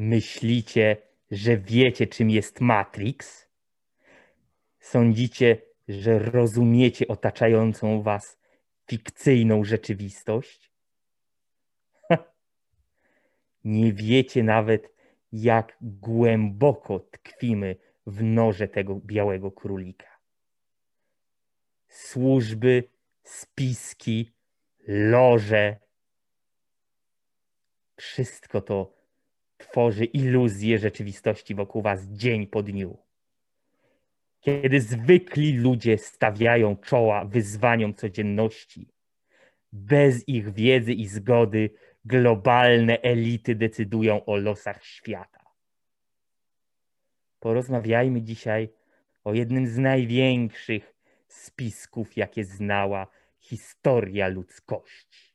Myślicie, że wiecie, czym jest Matrix? Sądzicie, że rozumiecie otaczającą was fikcyjną rzeczywistość? Nie wiecie nawet, jak głęboko tkwimy w noże tego białego królika. Służby, spiski, loże. Wszystko to tworzy iluzję rzeczywistości wokół was dzień po dniu. Kiedy zwykli ludzie stawiają czoła wyzwaniom codzienności, bez ich wiedzy i zgody globalne elity decydują o losach świata. Porozmawiajmy dzisiaj o jednym z największych spisków, jakie znała historia ludzkości.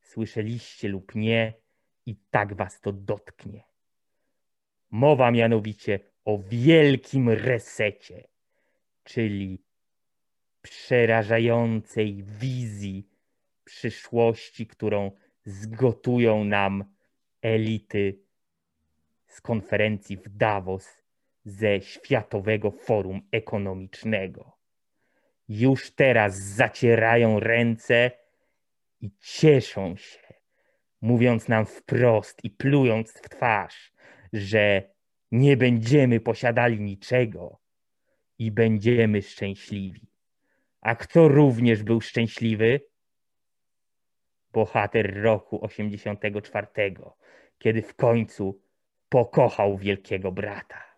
Słyszeliście lub nie, i tak was to dotknie. Mowa mianowicie o wielkim resecie, czyli przerażającej wizji przyszłości, którą zgotują nam elity z konferencji w Davos ze Światowego Forum Ekonomicznego. Już teraz zacierają ręce i cieszą się, mówiąc nam wprost i plując w twarz, że nie będziemy posiadali niczego i będziemy szczęśliwi. A kto również był szczęśliwy? Bohater roku 84, kiedy w końcu pokochał wielkiego brata.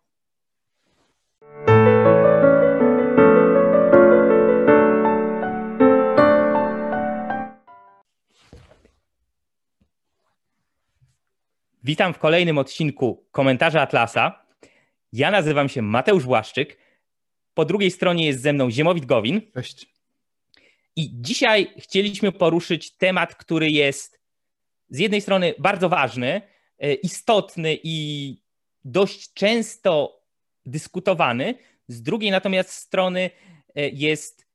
Witam w kolejnym odcinku Komentarza Atlasa. Ja nazywam się Mateusz Błaszczyk. Po drugiej stronie jest ze mną Ziemowit Gowin. Cześć. I dzisiaj chcieliśmy poruszyć temat, który jest z jednej strony bardzo ważny, e, istotny i dość często dyskutowany, z drugiej natomiast strony e, jest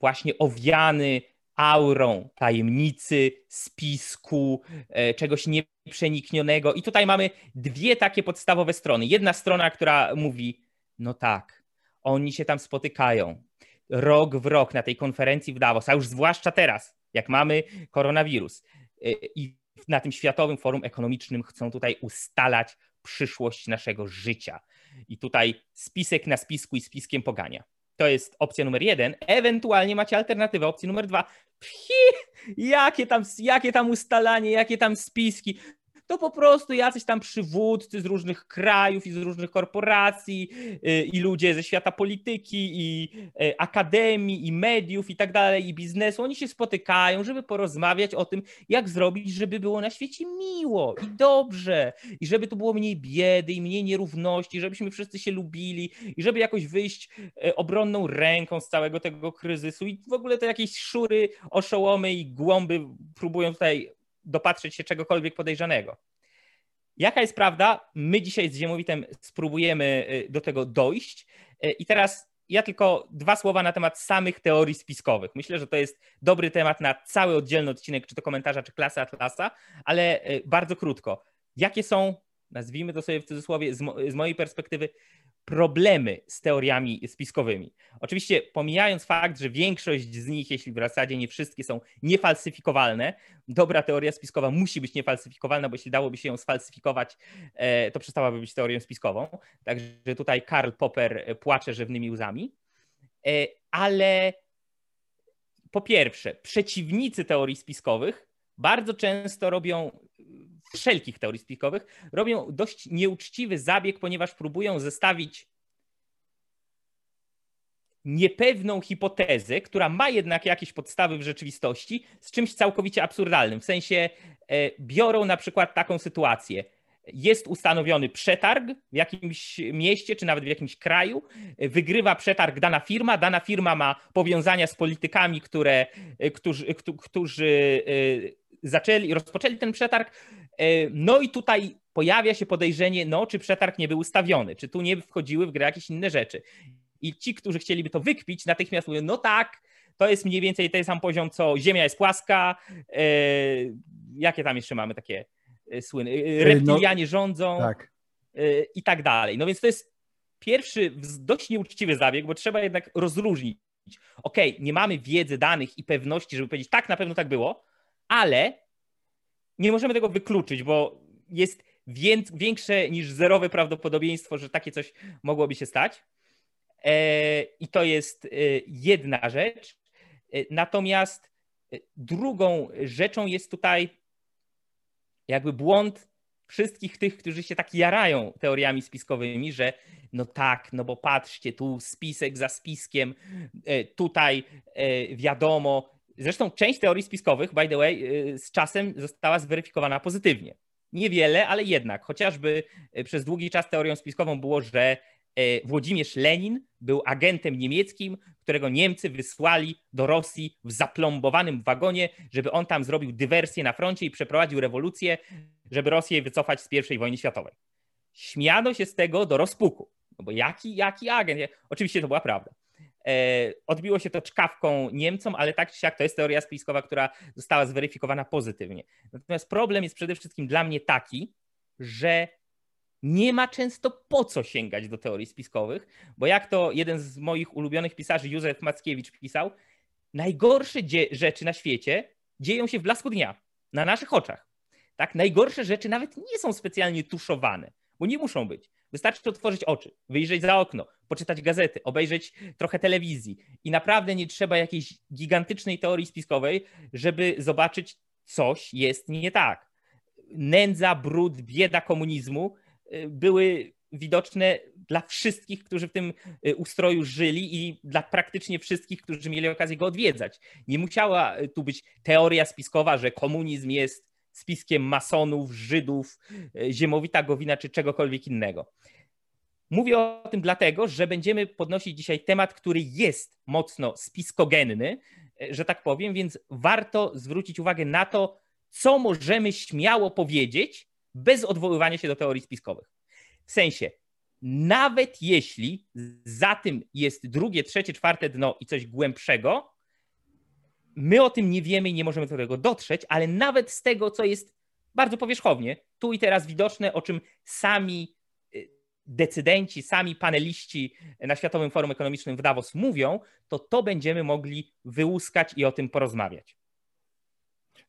właśnie owiany aurą tajemnicy, spisku, e, czegoś nieprzeniknionego. I tutaj mamy dwie takie podstawowe strony. Jedna strona, która mówi, no tak, oni się tam spotykają rok w rok na tej konferencji w Davos, a już zwłaszcza teraz, jak mamy koronawirus e, i na tym Światowym Forum Ekonomicznym chcą tutaj ustalać przyszłość naszego życia. I tutaj spisek na spisku i spiskiem pogania. To jest opcja numer jeden. Ewentualnie macie alternatywę, opcji numer dwa. Jakie tam, jakie tam ustalanie, jakie tam spiski to po prostu jacyś tam przywódcy z różnych krajów i z różnych korporacji y, i ludzie ze świata polityki i y, akademii i mediów i tak dalej i biznesu, oni się spotykają, żeby porozmawiać o tym, jak zrobić, żeby było na świecie miło i dobrze i żeby tu było mniej biedy i mniej nierówności, żebyśmy wszyscy się lubili i żeby jakoś wyjść y, obronną ręką z całego tego kryzysu. I w ogóle to jakieś szury, oszołomy i głąby próbują tutaj dopatrzeć się czegokolwiek podejrzanego. Jaka jest prawda? My dzisiaj z Ziemowitem spróbujemy y, do tego dojść. Y, I teraz ja tylko dwa słowa na temat samych teorii spiskowych. Myślę, że to jest dobry temat na cały oddzielny odcinek, czy to komentarza, czy klasy Atlasa, ale y, bardzo krótko. Jakie są, nazwijmy to sobie w cudzysłowie, z, mo z mojej perspektywy, problemy z teoriami spiskowymi. Oczywiście pomijając fakt, że większość z nich, jeśli w zasadzie nie wszystkie są niefalsyfikowalne, dobra teoria spiskowa musi być niefalsyfikowalna, bo jeśli dałoby się ją sfalsyfikować, e, to przestałaby być teorią spiskową. Także tutaj Karl Popper płacze żywnymi łzami. E, ale po pierwsze, przeciwnicy teorii spiskowych bardzo często robią wszelkich teorii spiskowych, robią dość nieuczciwy zabieg, ponieważ próbują zestawić niepewną hipotezę, która ma jednak jakieś podstawy w rzeczywistości, z czymś całkowicie absurdalnym. W sensie e, biorą na przykład taką sytuację. Jest ustanowiony przetarg w jakimś mieście, czy nawet w jakimś kraju, wygrywa przetarg dana firma, dana firma ma powiązania z politykami, które, którzy, którzy e, zaczęli, rozpoczęli ten przetarg. E, no i tutaj pojawia się podejrzenie, no czy przetarg nie był ustawiony, czy tu nie wchodziły w grę jakieś inne rzeczy. I ci, którzy chcieliby to wykpić, natychmiast mówią, no tak, to jest mniej więcej ten sam poziom, co Ziemia jest płaska. E, jakie tam jeszcze mamy takie słynny, reptilianie no, rządzą tak. i tak dalej. No więc to jest pierwszy dość nieuczciwy zabieg, bo trzeba jednak rozróżnić. Okej, okay, nie mamy wiedzy, danych i pewności, żeby powiedzieć, tak, na pewno tak było, ale nie możemy tego wykluczyć, bo jest większe niż zerowe prawdopodobieństwo, że takie coś mogłoby się stać. E, I to jest e, jedna rzecz. E, natomiast drugą rzeczą jest tutaj jakby błąd wszystkich tych, którzy się tak jarają teoriami spiskowymi, że no tak, no bo patrzcie, tu spisek za spiskiem, tutaj wiadomo. Zresztą część teorii spiskowych, by the way, z czasem została zweryfikowana pozytywnie. Niewiele, ale jednak. Chociażby przez długi czas teorią spiskową było, że E, Włodzimierz Lenin był agentem niemieckim, którego Niemcy wysłali do Rosji w zaplombowanym wagonie, żeby on tam zrobił dywersję na froncie i przeprowadził rewolucję, żeby Rosję wycofać z I wojny światowej. Śmiano się z tego do rozpuku, no bo jaki, jaki agent? Oczywiście to była prawda. E, odbiło się to czkawką Niemcom, ale tak czy siak to jest teoria spiskowa, która została zweryfikowana pozytywnie. Natomiast problem jest przede wszystkim dla mnie taki, że nie ma często po co sięgać do teorii spiskowych, bo jak to jeden z moich ulubionych pisarzy, Józef Mackiewicz, pisał, najgorsze rzeczy na świecie dzieją się w blasku dnia, na naszych oczach. Tak? Najgorsze rzeczy nawet nie są specjalnie tuszowane, bo nie muszą być. Wystarczy otworzyć oczy, wyjrzeć za okno, poczytać gazety, obejrzeć trochę telewizji i naprawdę nie trzeba jakiejś gigantycznej teorii spiskowej, żeby zobaczyć, coś jest nie tak. Nędza, brud, bieda komunizmu Y, były widoczne dla wszystkich, którzy w tym y, ustroju żyli i dla praktycznie wszystkich, którzy mieli okazję go odwiedzać. Nie musiała y, tu być teoria spiskowa, że komunizm jest spiskiem masonów, Żydów, ziemowita gowina czy czegokolwiek innego. Mówię o tym dlatego, że będziemy podnosić dzisiaj temat, który jest mocno spiskogenny, że tak powiem, więc warto zwrócić uwagę na to, co możemy śmiało powiedzieć, bez odwoływania się do teorii spiskowych. W sensie, nawet jeśli za tym jest drugie, trzecie, czwarte dno i coś głębszego, my o tym nie wiemy i nie możemy do tego dotrzeć, ale nawet z tego, co jest bardzo powierzchownie, tu i teraz widoczne, o czym sami y, decydenci, sami paneliści na Światowym Forum Ekonomicznym w Davos mówią, to to będziemy mogli wyłuskać i o tym porozmawiać.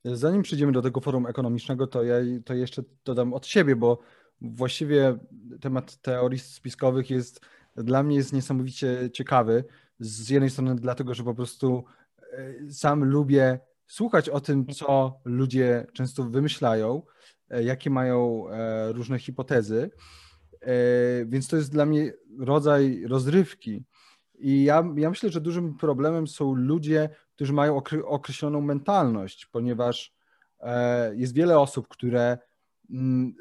Zanim przejdziemy do tego forum ekonomicznego, to ja to jeszcze dodam od siebie, bo właściwie temat teorii spiskowych jest dla mnie jest niesamowicie ciekawy. Z jednej strony dlatego, że po prostu sam lubię słuchać o tym, co ludzie często wymyślają, e, jakie mają e, różne hipotezy. Więc to jest dla mnie rodzaj rozrywki. I ja, ja myślę, że dużym problemem są ludzie, którzy mają określoną mentalność, ponieważ e, jest wiele osób, które mm,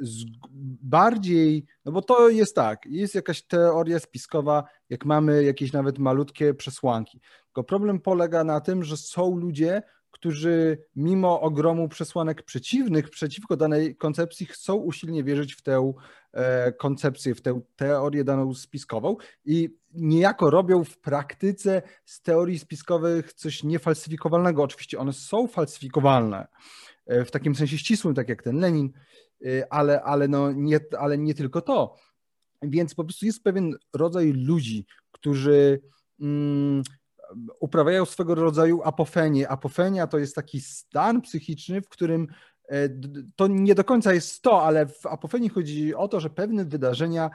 bardziej, no bo to jest tak, jest jakaś teoria spiskowa, jak mamy jakieś nawet malutkie przesłanki. Tylko problem polega na tym, że są ludzie, którzy mimo ogromu przesłanek przeciwnych przeciwko danej koncepcji chcą usilnie wierzyć w tę e, koncepcję, w tę teorię daną spiskową i niejako robią w praktyce z teorii spiskowych coś niefalsyfikowalnego. Oczywiście one są falsyfikowalne e, w takim sensie ścisłym, tak jak ten Lenin, e, ale, ale, no nie, ale nie tylko to. Więc po prostu jest pewien rodzaj ludzi, którzy mm, uprawiają swego rodzaju apofenię. Apofenia to jest taki stan psychiczny, w którym e, to nie do końca jest to, ale w apofenii chodzi o to, że pewne wydarzenia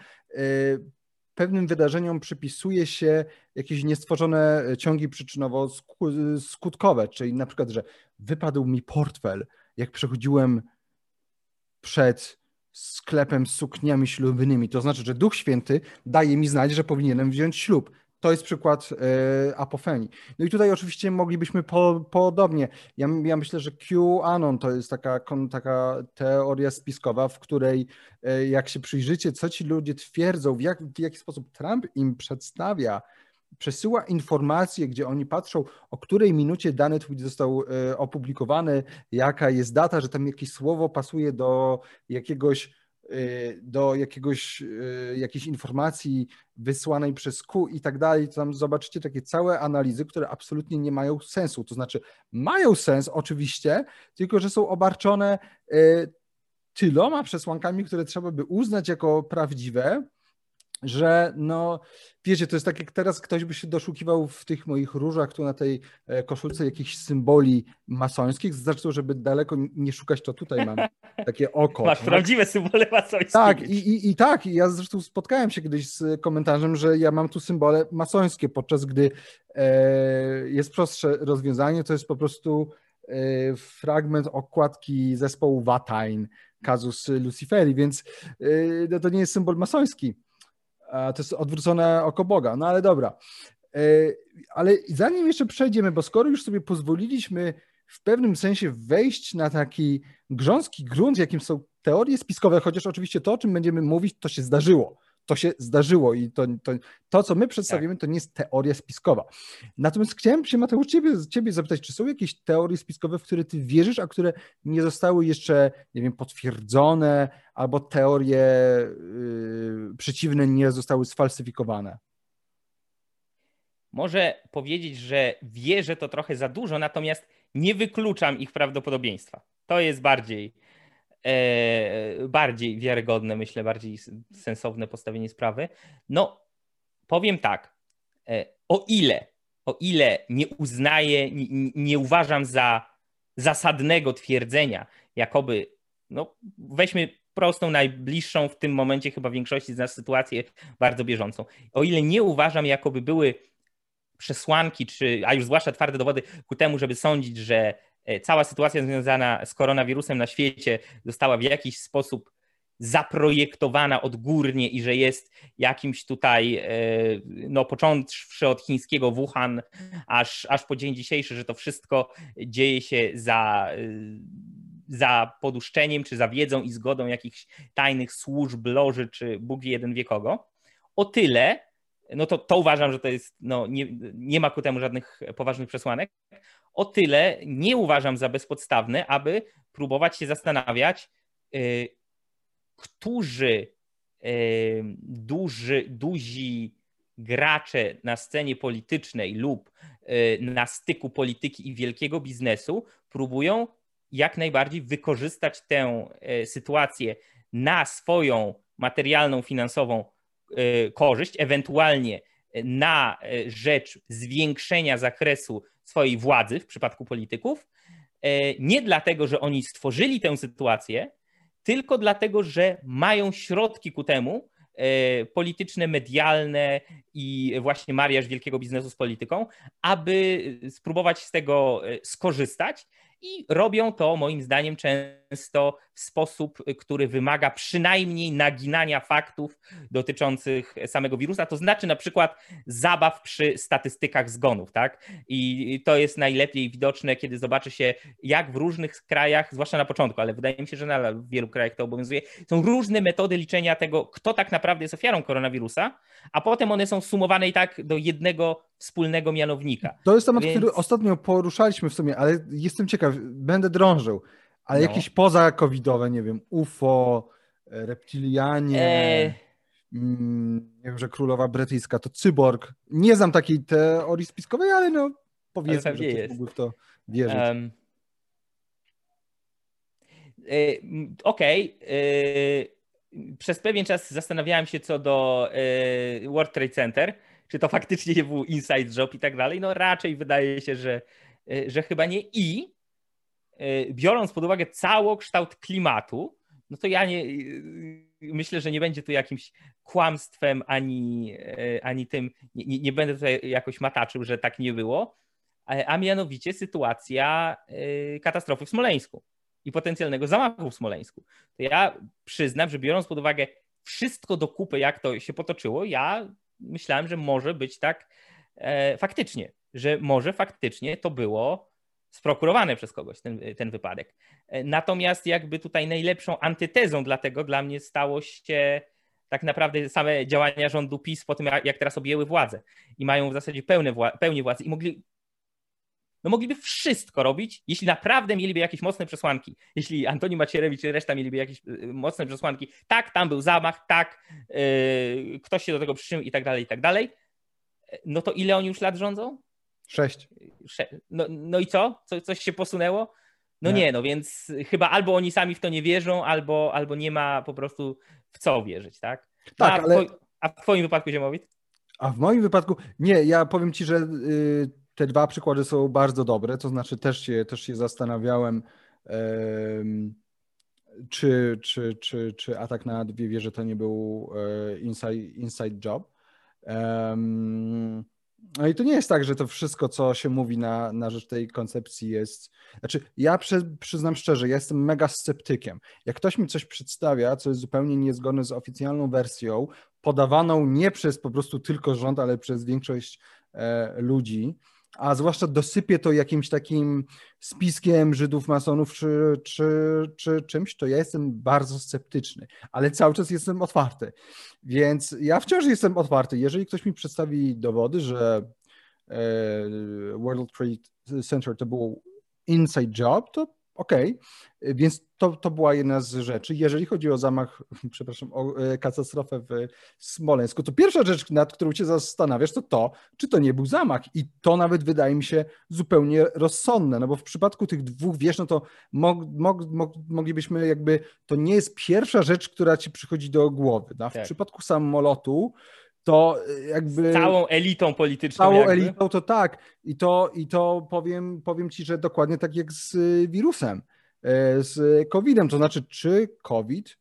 pewnym wydarzeniom przypisuje się jakieś niestworzone ciągi przyczynowo-skutkowe, czyli na przykład, że wypadł mi portfel, jak przechodziłem przed sklepem z sukniami ślubnymi. To znaczy, że Duch Święty daje mi znać, że powinienem wziąć ślub. To jest przykład e, apofenii. No i tutaj oczywiście moglibyśmy po, podobnie. Ja, ja, myślę, że QAnon to jest taka, taka teoria spiskowa, w której e, jak się przyjrzycie, co ci ludzie twierdzą, w, jak, w jaki sposób Trump im przedstawia, przesyła informacje, gdzie oni patrzą, o której minucie dany tweet został e, opublikowany, jaka jest data, że tam jakieś słowo pasuje do jakiegoś Y, do jakiegoś, y, jakiejś informacji wysłanej przez Q i tak dalej, to tam zobaczycie takie całe analizy, które absolutnie nie mają sensu. To znaczy, mają sens oczywiście, tylko że są obarczone y, tyloma przesłankami, które trzeba by uznać jako prawdziwe, że no, wiecie, to jest tak jak teraz ktoś by się doszukiwał w tych moich różach, tu na tej e, koszulce jakichś symboli masońskich, zresztą, żeby daleko nie szukać, to tutaj mam takie oko. Masz tak? prawdziwe symbole masońskie. Tak, i, i, i tak, ja zresztą spotkałem się kiedyś z komentarzem, że ja mam tu symbole masońskie, podczas gdy e, jest prostsze rozwiązanie, to jest po prostu e, fragment okładki zespołu Watain, kazus Luciferi, więc e, no, to nie jest symbol masoński to jest odwrócone oko Boga. No ale dobra. E, ale zanim jeszcze przejdziemy, bo skoro już sobie pozwoliliśmy w pewnym sensie wejść na taki grząski grunt, jakim są teorie spiskowe, chociaż oczywiście to, o czym będziemy mówić, to się zdarzyło to się zdarzyło i to, to, to co my przedstawimy, tak. to nie jest teoria spiskowa. Natomiast chciałem się, Mateusz, ciebie, ciebie zapytać, czy są jakieś teorie spiskowe, w które ty wierzysz, a które nie zostały jeszcze, nie wiem, potwierdzone, albo teorie yy, przeciwne nie zostały sfalsyfikowane? Może powiedzieć, że wierzę to trochę za dużo, natomiast nie wykluczam ich prawdopodobieństwa. To jest bardziej bardziej wiarygodne, myślę, bardziej sensowne postawienie sprawy. No, powiem tak, e, o ile, o ile nie uznaję, nie, nie uważam za zasadnego twierdzenia, jakoby, no weźmy prostą, najbliższą w tym momencie chyba większości z nas sytuację bardzo bieżącą. O ile nie uważam, jakoby były przesłanki, czy, a już zwłaszcza twarde dowody ku temu, żeby sądzić, że E, cała sytuacja związana z koronawirusem na świecie została w jakiś sposób zaprojektowana odgórnie i że jest jakimś tutaj, e, no począwszy od chińskiego Wuhan, aż, aż po dzień dzisiejszy, że to wszystko dzieje się za, e, za poduszczeniem, czy za wiedzą i zgodą jakichś tajnych służb, loży, czy Bóg wie jeden wie kogo. O tyle, no to, to uważam, że to jest, no nie, nie ma ku temu żadnych poważnych przesłanek. O tyle nie uważam za bezpodstawne, aby próbować się zastanawiać, y, którzy y, duży, duzi gracze na scenie politycznej lub y, na styku polityki i wielkiego biznesu próbują jak najbardziej wykorzystać tę sytuację na swoją materialną, finansową korzyść, ewentualnie na rzecz zwiększenia zakresu swojej władzy w przypadku polityków, e, nie dlatego, że oni stworzyli tę sytuację, tylko dlatego, że mają środki ku temu, e, polityczne, medialne i właśnie mariaż wielkiego biznesu z polityką, aby spróbować z tego e, skorzystać i robią to moim zdaniem często w sposób, który wymaga przynajmniej naginania faktów dotyczących samego wirusa, to znaczy na przykład zabaw przy statystykach zgonów, tak? I to jest najlepiej widoczne, kiedy zobaczy się, jak w różnych krajach, zwłaszcza na początku, ale wydaje mi się, że nadal w wielu krajach to obowiązuje, są różne metody liczenia tego, kto tak naprawdę jest ofiarą koronawirusa, a potem one są sumowane i tak do jednego wspólnego mianownika. To jest temat, Więc... który ostatnio poruszaliśmy w sumie, ale jestem ciekaw, będę drążył, ale no. jakieś poza covidowe, nie wiem, UFO, reptilianie, e... mm, nie wiem, że królowa brytyjska to cyborg. Nie znam takiej teorii spiskowej, ale no powiedzmy, ale że ktoś mógłby w to wierzyć. Um... Okej. Okay. E, przez pewien czas zastanawiałem się co do e, World Trade Center czy to faktycznie nie był inside job i tak dalej. No raczej wydaje się, że, e, że chyba nie. I e, biorąc pod uwagę całokształt klimatu, no to ja nie, e, myślę, że nie będzie tu jakimś kłamstwem ani, ani tym, nie, nie będę tutaj jakoś mataczył, że tak nie było, a mianowicie sytuacja katastrofy w Smoleńsku i potencjalnego zamachu w Smoleńsku. To ja przyznam, że biorąc pod uwagę wszystko do kupy, jak to się potoczyło, ja myślałem, że może być tak e, faktycznie, że może faktycznie to było sprokurowane przez kogoś, ten, ten wypadek. E, natomiast jakby tutaj najlepszą antytezą dla tego dla mnie stało się tak naprawdę same działania rządu PiS po tym, jak teraz objęły władzę i mają w zasadzie pełne wła- pełnię władzy i mogli no mogliby wszystko robić, jeśli naprawdę mieliby jakieś mocne przesłanki. Jeśli Antoni Macierewicz i reszta mieliby jakieś y, mocne przesłanki, tak, tam był zamach, tak, yy, ktoś się do tego przyczynił i tak dalej, i tak dalej, no to ile oni już lat rządzą? Sześć. No, no i co? co? Coś się posunęło? No nie. nie, no więc chyba albo oni sami w to nie wierzą, albo, albo nie ma po prostu w co wierzyć, tak? Tak, a, ale... a w twoim wypadku, Ziemowit? A w moim wypadku, nie, ja powiem ci, że y, te dwa przykłady są bardzo dobre, to znaczy też się, też się zastanawiałem, czy, czy, czy, czy atak na dwie wieże to nie był e, inside, inside job. No i to nie jest tak, że to wszystko, co się mówi na, na rzecz tej koncepcji jest. Znaczy, ja przy, przyznam szczerze, ja jestem mega sceptykiem. Jak ktoś mi coś przedstawia, co jest zupełnie niezgodne z oficjalną wersją, podawaną nie przez po prostu tylko rząd, ale przez większość e, ludzi, a zwłaszcza dosypie to jakimś takim spiskiem Żydów, masonów czy, czy, czy czymś, to ja jestem bardzo sceptyczny, ale cały czas jestem otwarty. Więc ja wciąż jestem otwarty. Jeżeli ktoś mi przedstawi dowody, że e, World Trade Center to był inside job, to okej. Okay. Więc to, to była jedna z rzeczy. Jeżeli chodzi o zamach, przepraszam, o e, katastrofę w Smoleńsku, to pierwsza rzecz, nad którą się zastanawiasz, to to, czy to nie był zamach. I to nawet wydaje mi się zupełnie rozsądne, no bo w przypadku tych dwóch wież, no to mog, mog, mog, moglibyśmy jakby, to nie jest pierwsza rzecz, która ci przychodzi do głowy. No? W tak. przypadku samolotu, to jakby. Z całą elitą polityczną. Całą jakby. elitą to tak. I to, i to powiem, powiem ci, że dokładnie tak jak z wirusem. E, z COVID-em. To znaczy, czy COVID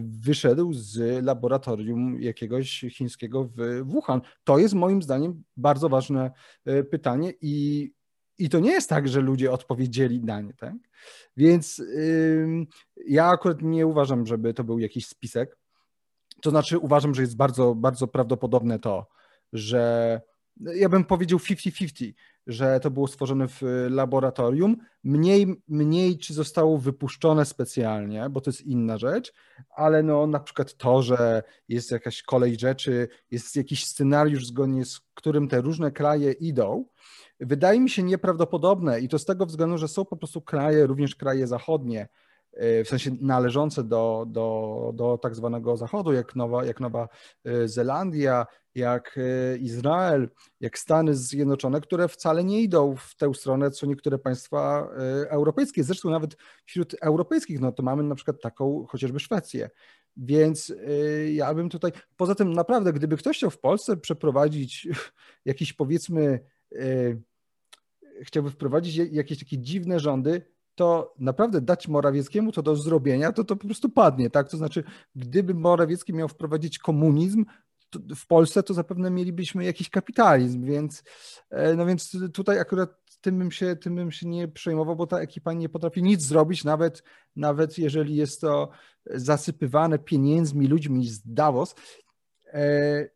wyszedł z laboratorium jakiegoś chińskiego w Wuhan? To jest moim zdaniem bardzo ważne pytanie i, i to nie jest tak, że ludzie odpowiedzieli na nie, tak? Więc yy, ja akurat nie uważam, żeby to był jakiś spisek. To znaczy uważam, że jest bardzo, bardzo prawdopodobne to, że ja bym powiedział 50-50, że to było stworzone w laboratorium. Mniej, mniej czy zostało wypuszczone specjalnie, bo to jest inna rzecz, ale no na przykład to, że jest jakaś kolej rzeczy, jest jakiś scenariusz, zgodnie z którym te różne kraje idą, wydaje mi się nieprawdopodobne i to z tego względu, że są po prostu kraje, również kraje zachodnie, w sensie należące do, do, do tak zwanego Zachodu, jak Nowa, jak Nowa e, Zelandia, jak e, Izrael, jak Stany Zjednoczone, które wcale nie idą w tę stronę, co niektóre państwa e, europejskie. Zresztą nawet wśród europejskich, no to mamy na przykład taką chociażby Szwecję. Więc ja bym tutaj, poza tym naprawdę, gdyby ktoś chciał w Polsce przeprowadzić jakiś powiedzmy, chciałby wprowadzić jakieś takie dziwne rządy, to naprawdę dać Morawieckiemu to do zrobienia, to to po prostu padnie, tak? To znaczy, gdyby Morawiecki miał wprowadzić komunizm w Polsce, to zapewne mielibyśmy jakiś kapitalizm, więc e, no więc tutaj akurat tym bym się, tym bym się nie przejmował, bo ta ekipa nie potrafi nic zrobić, nawet, nawet jeżeli jest to zasypywane pieniędzmi, ludźmi z Davos. E,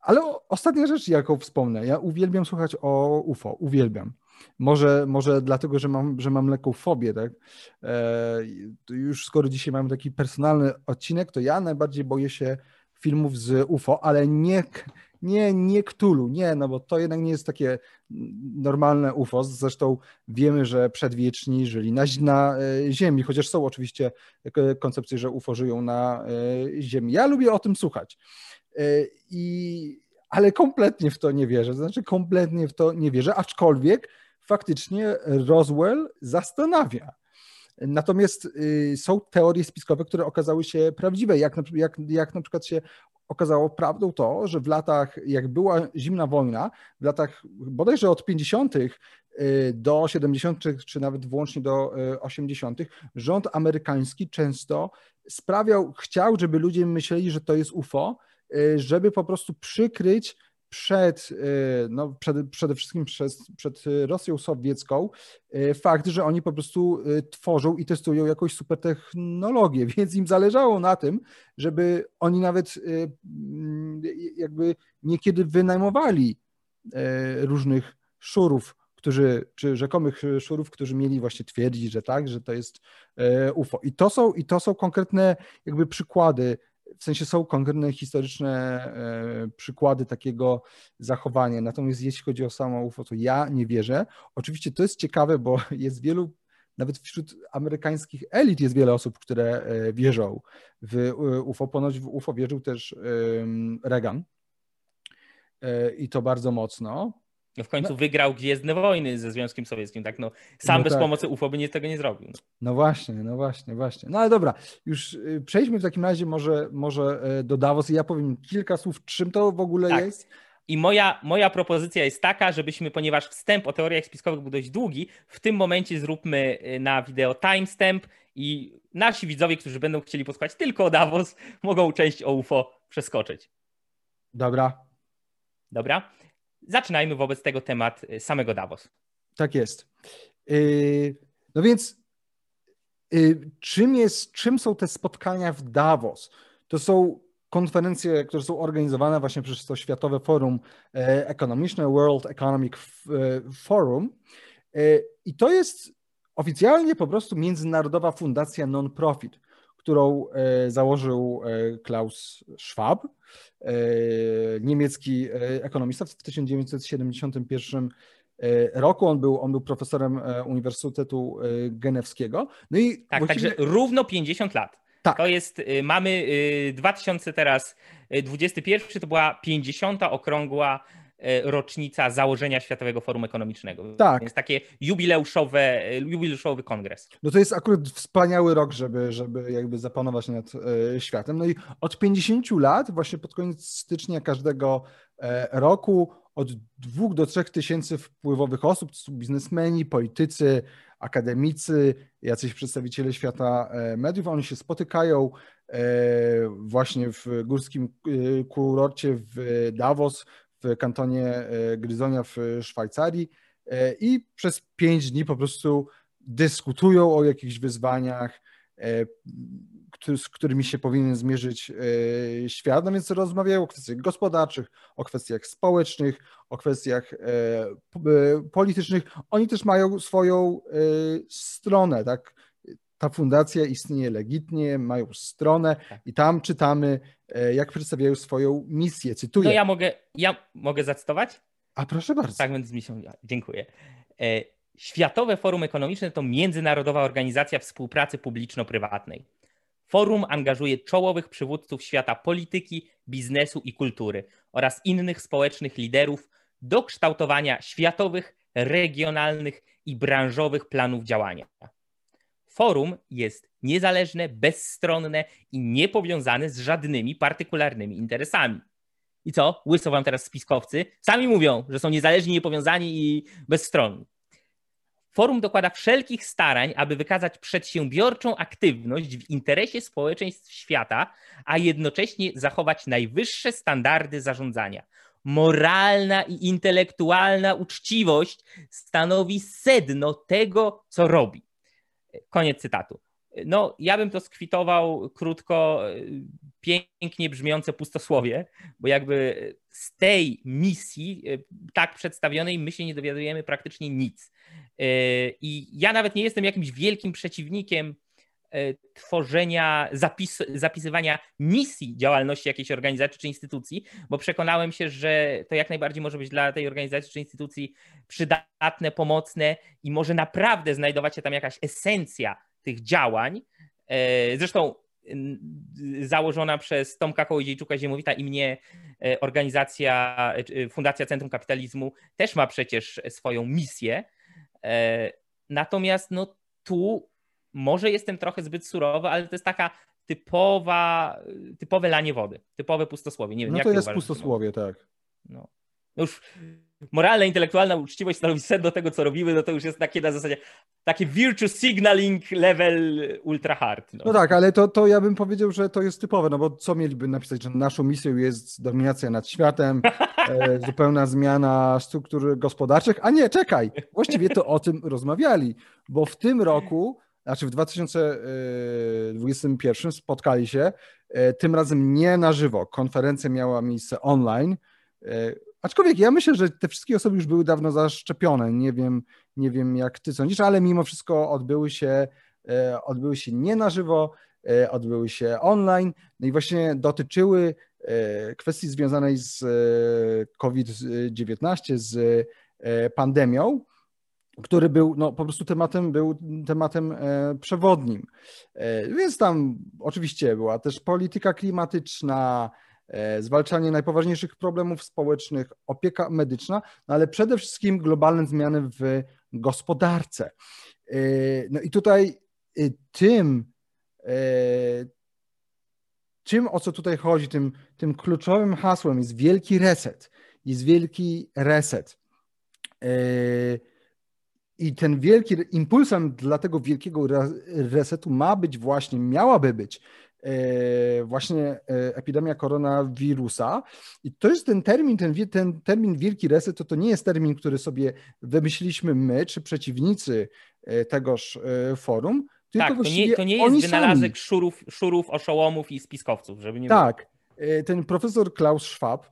ale ostatnia rzecz, jaką wspomnę, ja uwielbiam słuchać o UFO, uwielbiam. Może, może dlatego, że mam, że mam lekką fobię, tak? E, już skoro dzisiaj mamy taki personalny odcinek, to ja najbardziej boję się filmów z UFO, ale nie, nie, nie nie, no bo to jednak nie jest takie normalne UFO. Zresztą wiemy, że przedwieczni żyli na, na e, Ziemi, chociaż są oczywiście koncepcje, że UFO żyją na e, Ziemi. Ja lubię o tym słuchać. I, ale kompletnie w to nie wierzę. Znaczy, kompletnie w to nie wierzę, aczkolwiek faktycznie Roswell zastanawia. Natomiast y, są teorie spiskowe, które okazały się prawdziwe, jak na, jak, jak na przykład się okazało prawdą to, że w latach, jak była zimna wojna, w latach bodajże od 50. Y, do 70., czy nawet włącznie do 80., y, rząd amerykański często sprawiał, chciał, żeby ludzie myśleli, że to jest UFO, żeby po prostu przykryć przed, y, no, przed, przede wszystkim przed Rosją sowiecką y, fakt, że oni po prostu y, tworzą i testują jakąś super technologię, więc im zależało na tym, żeby oni nawet mm, jakby niekiedy wynajmowali różnych szurów, którzy, czy rzekomych szurów, którzy mieli właśnie twierdzić, że tak, że to jest UFO. I to są, i to są konkretne jakby przykłady w sensie są konkretne historyczne e, przykłady takiego zachowania. Natomiast jeśli chodzi o samo UFO, to ja nie wierzę. Oczywiście to jest ciekawe, bo jest wielu, nawet wśród amerykańskich elit jest wiele osób, które e, wierzą w e, UFO. Ponoć w UFO wierzył też Reagan i to bardzo mocno. No w końcu no. wygrał Gwiezdne Wojny ze Związkiem Sowieckim, tak? No, sam no bez tak. pomocy UFO by nie, tego nie zrobił. No. no. właśnie, no właśnie, właśnie. No ale dobra, już y, przejdźmy w takim razie może, może e, do Davos i ja powiem kilka słów, czym to w ogóle tak. jest. I moja, moja propozycja jest taka, żebyśmy, ponieważ wstęp o teoriach spiskowych był dość długi, w tym momencie zróbmy y, na wideo timestamp i nasi widzowie, którzy będą chcieli posłuchać tylko o Davos, mogą część o UFO przeskoczyć. Dobra. Dobra. Zaczynajmy wobec tego temat y, samego Davos. Tak jest. Y, no więc y, czym, jest, czym są te spotkania w Davos? To są konferencje, które są organizowane właśnie przez to Światowe Forum e, Ekonomiczne, World Economic e, Forum. E, I to jest oficjalnie po prostu międzynarodowa fundacja non-profit, którą założył Klaus Schwab, niemiecki ekonomista w 1971 roku. On był, on był profesorem Uniwersytetu Genewskiego. No i tak, właściwie... także równo 50 lat. Tak. To jest, y, mamy 2000 y, teraz, 21 y, to była 50. okrągła rocznica założenia Światowego Forum Ekonomicznego. Tak. Więc takie jubileuszowe, jubileuszowy kongres. No to jest akurat wspaniały rok, żeby, żeby jakby zapanować nad światem. No i od 50 lat, właśnie pod koniec stycznia każdego roku, od 2 do 3 tysięcy wpływowych osób, to są biznesmeni, politycy, akademicy, jacyś przedstawiciele świata e, mediów. Oni się spotykają e, właśnie w górskim e, kurorcie w Davos, w kantonie Gryzonia w Szwajcarii i przez pięć dni po prostu dyskutują o jakichś wyzwaniach, z którymi się powinien zmierzyć e, świat. No więc rozmawiają o kwestiach gospodarczych, o kwestiach społecznych, o kwestiach e, e, politycznych. Oni też mają swoją stronę, tak? Ta fundacja istnieje legitnie, mają stronę tak. i tam czytamy, jak przedstawiają swoją misję. Cytuję. No ja mogę, ja mogę zacytować? A proszę bardzo. Tak, więc mi się, dziękuję. Światowe Forum Ekonomiczne to międzynarodowa organizacja współpracy publiczno-prywatnej. Forum angażuje czołowych przywódców świata polityki, biznesu i kultury oraz innych społecznych liderów do kształtowania światowych, regionalnych i branżowych planów działania. Forum jest niezależne, bezstronne i niepowiązane z żadnymi partykularnymi interesami. I co? Łyso wam teraz spiskowcy. Sami mówią, że są niezależni, niepowiązani i bezstronni. Forum dokłada wszelkich starań, aby wykazać przedsiębiorczą aktywność w interesie społeczeństw świata, a jednocześnie zachować najwyższe standardy zarządzania. Moralna i intelektualna uczciwość stanowi sedno tego, co robi. Koniec cytatu. No, ja bym to skwitował krótko, pięknie brzmiące pustosłowie, bo jakby z tej misji, tak przedstawionej, my się nie dowiadujemy praktycznie nic. I ja nawet nie jestem jakimś wielkim przeciwnikiem e, tworzenia, zapis, zapisywania misji działalności jakiejś organizacji czy instytucji, bo przekonałem się, że to jak najbardziej może być dla tej organizacji czy instytucji przydatne, pomocne i może naprawdę znajdować się tam jakaś esencja tych działań. E, zresztą założona przez Tomka Kołodziejczuka-Ziemowita i mnie e, organizacja, Fundacja Centrum Kapitalizmu też ma przecież swoją misję, E, natomiast no tu może jestem trochę zbyt surowy, ale to jest taka typowa, typowe lanie wody, typowe pustosłowie. Nie wiem, no to jest pustosłowie, tak. No. Już moralna, intelektualna uczciwość stanowi set do tego, co robimy, no to już jest takie na zasadzie takie virtue signaling level ultra hard. No, no tak, ale to, to ja bym powiedział, że to jest typowe, no bo co mieliby napisać, że naszą misją jest dominacja nad światem, e, zupełna zmiana struktur gospodarczych, a nie, czekaj, właściwie to o tym rozmawiali, bo w tym roku znaczy w 2021 e, spotkali się, e, tym razem nie na żywo. Konferencja miała miejsce online. E, Aczkolwiek ja myślę, że te wszystkie osoby już były dawno zaszczepione. Nie wiem, nie wiem jak ty sądzisz, ale mimo wszystko odbyły się, odbyły się nie na żywo, odbyły się online. No i właśnie dotyczyły kwestii związanej z COVID-19, z pandemią, który był no, po prostu tematem, był tematem przewodnim. Więc tam oczywiście była też polityka klimatyczna, e, zwalczanie najpoważniejszych problemów społecznych, opieka medyczna, no ale przede wszystkim globalne zmiany w gospodarce. E, no i tutaj tym, tym o co tutaj chodzi, tym, tym kluczowym hasłem jest wielki reset. Jest wielki reset. I ten wielki impulsem dla tego wielkiego resetu ma być właśnie, miałaby być e, właśnie e, epidemia koronawirusa. I to jest ten termin, ten, ten termin wielki reset, to, to nie jest termin, który sobie wymyśliliśmy my, czy przeciwnicy e, tegoż forum, tylko tak, to nie, to nie jest wynalazek szurów, szurów, oszołomów i spiskowców, żeby nie Tak, ten profesor Klaus Schwab,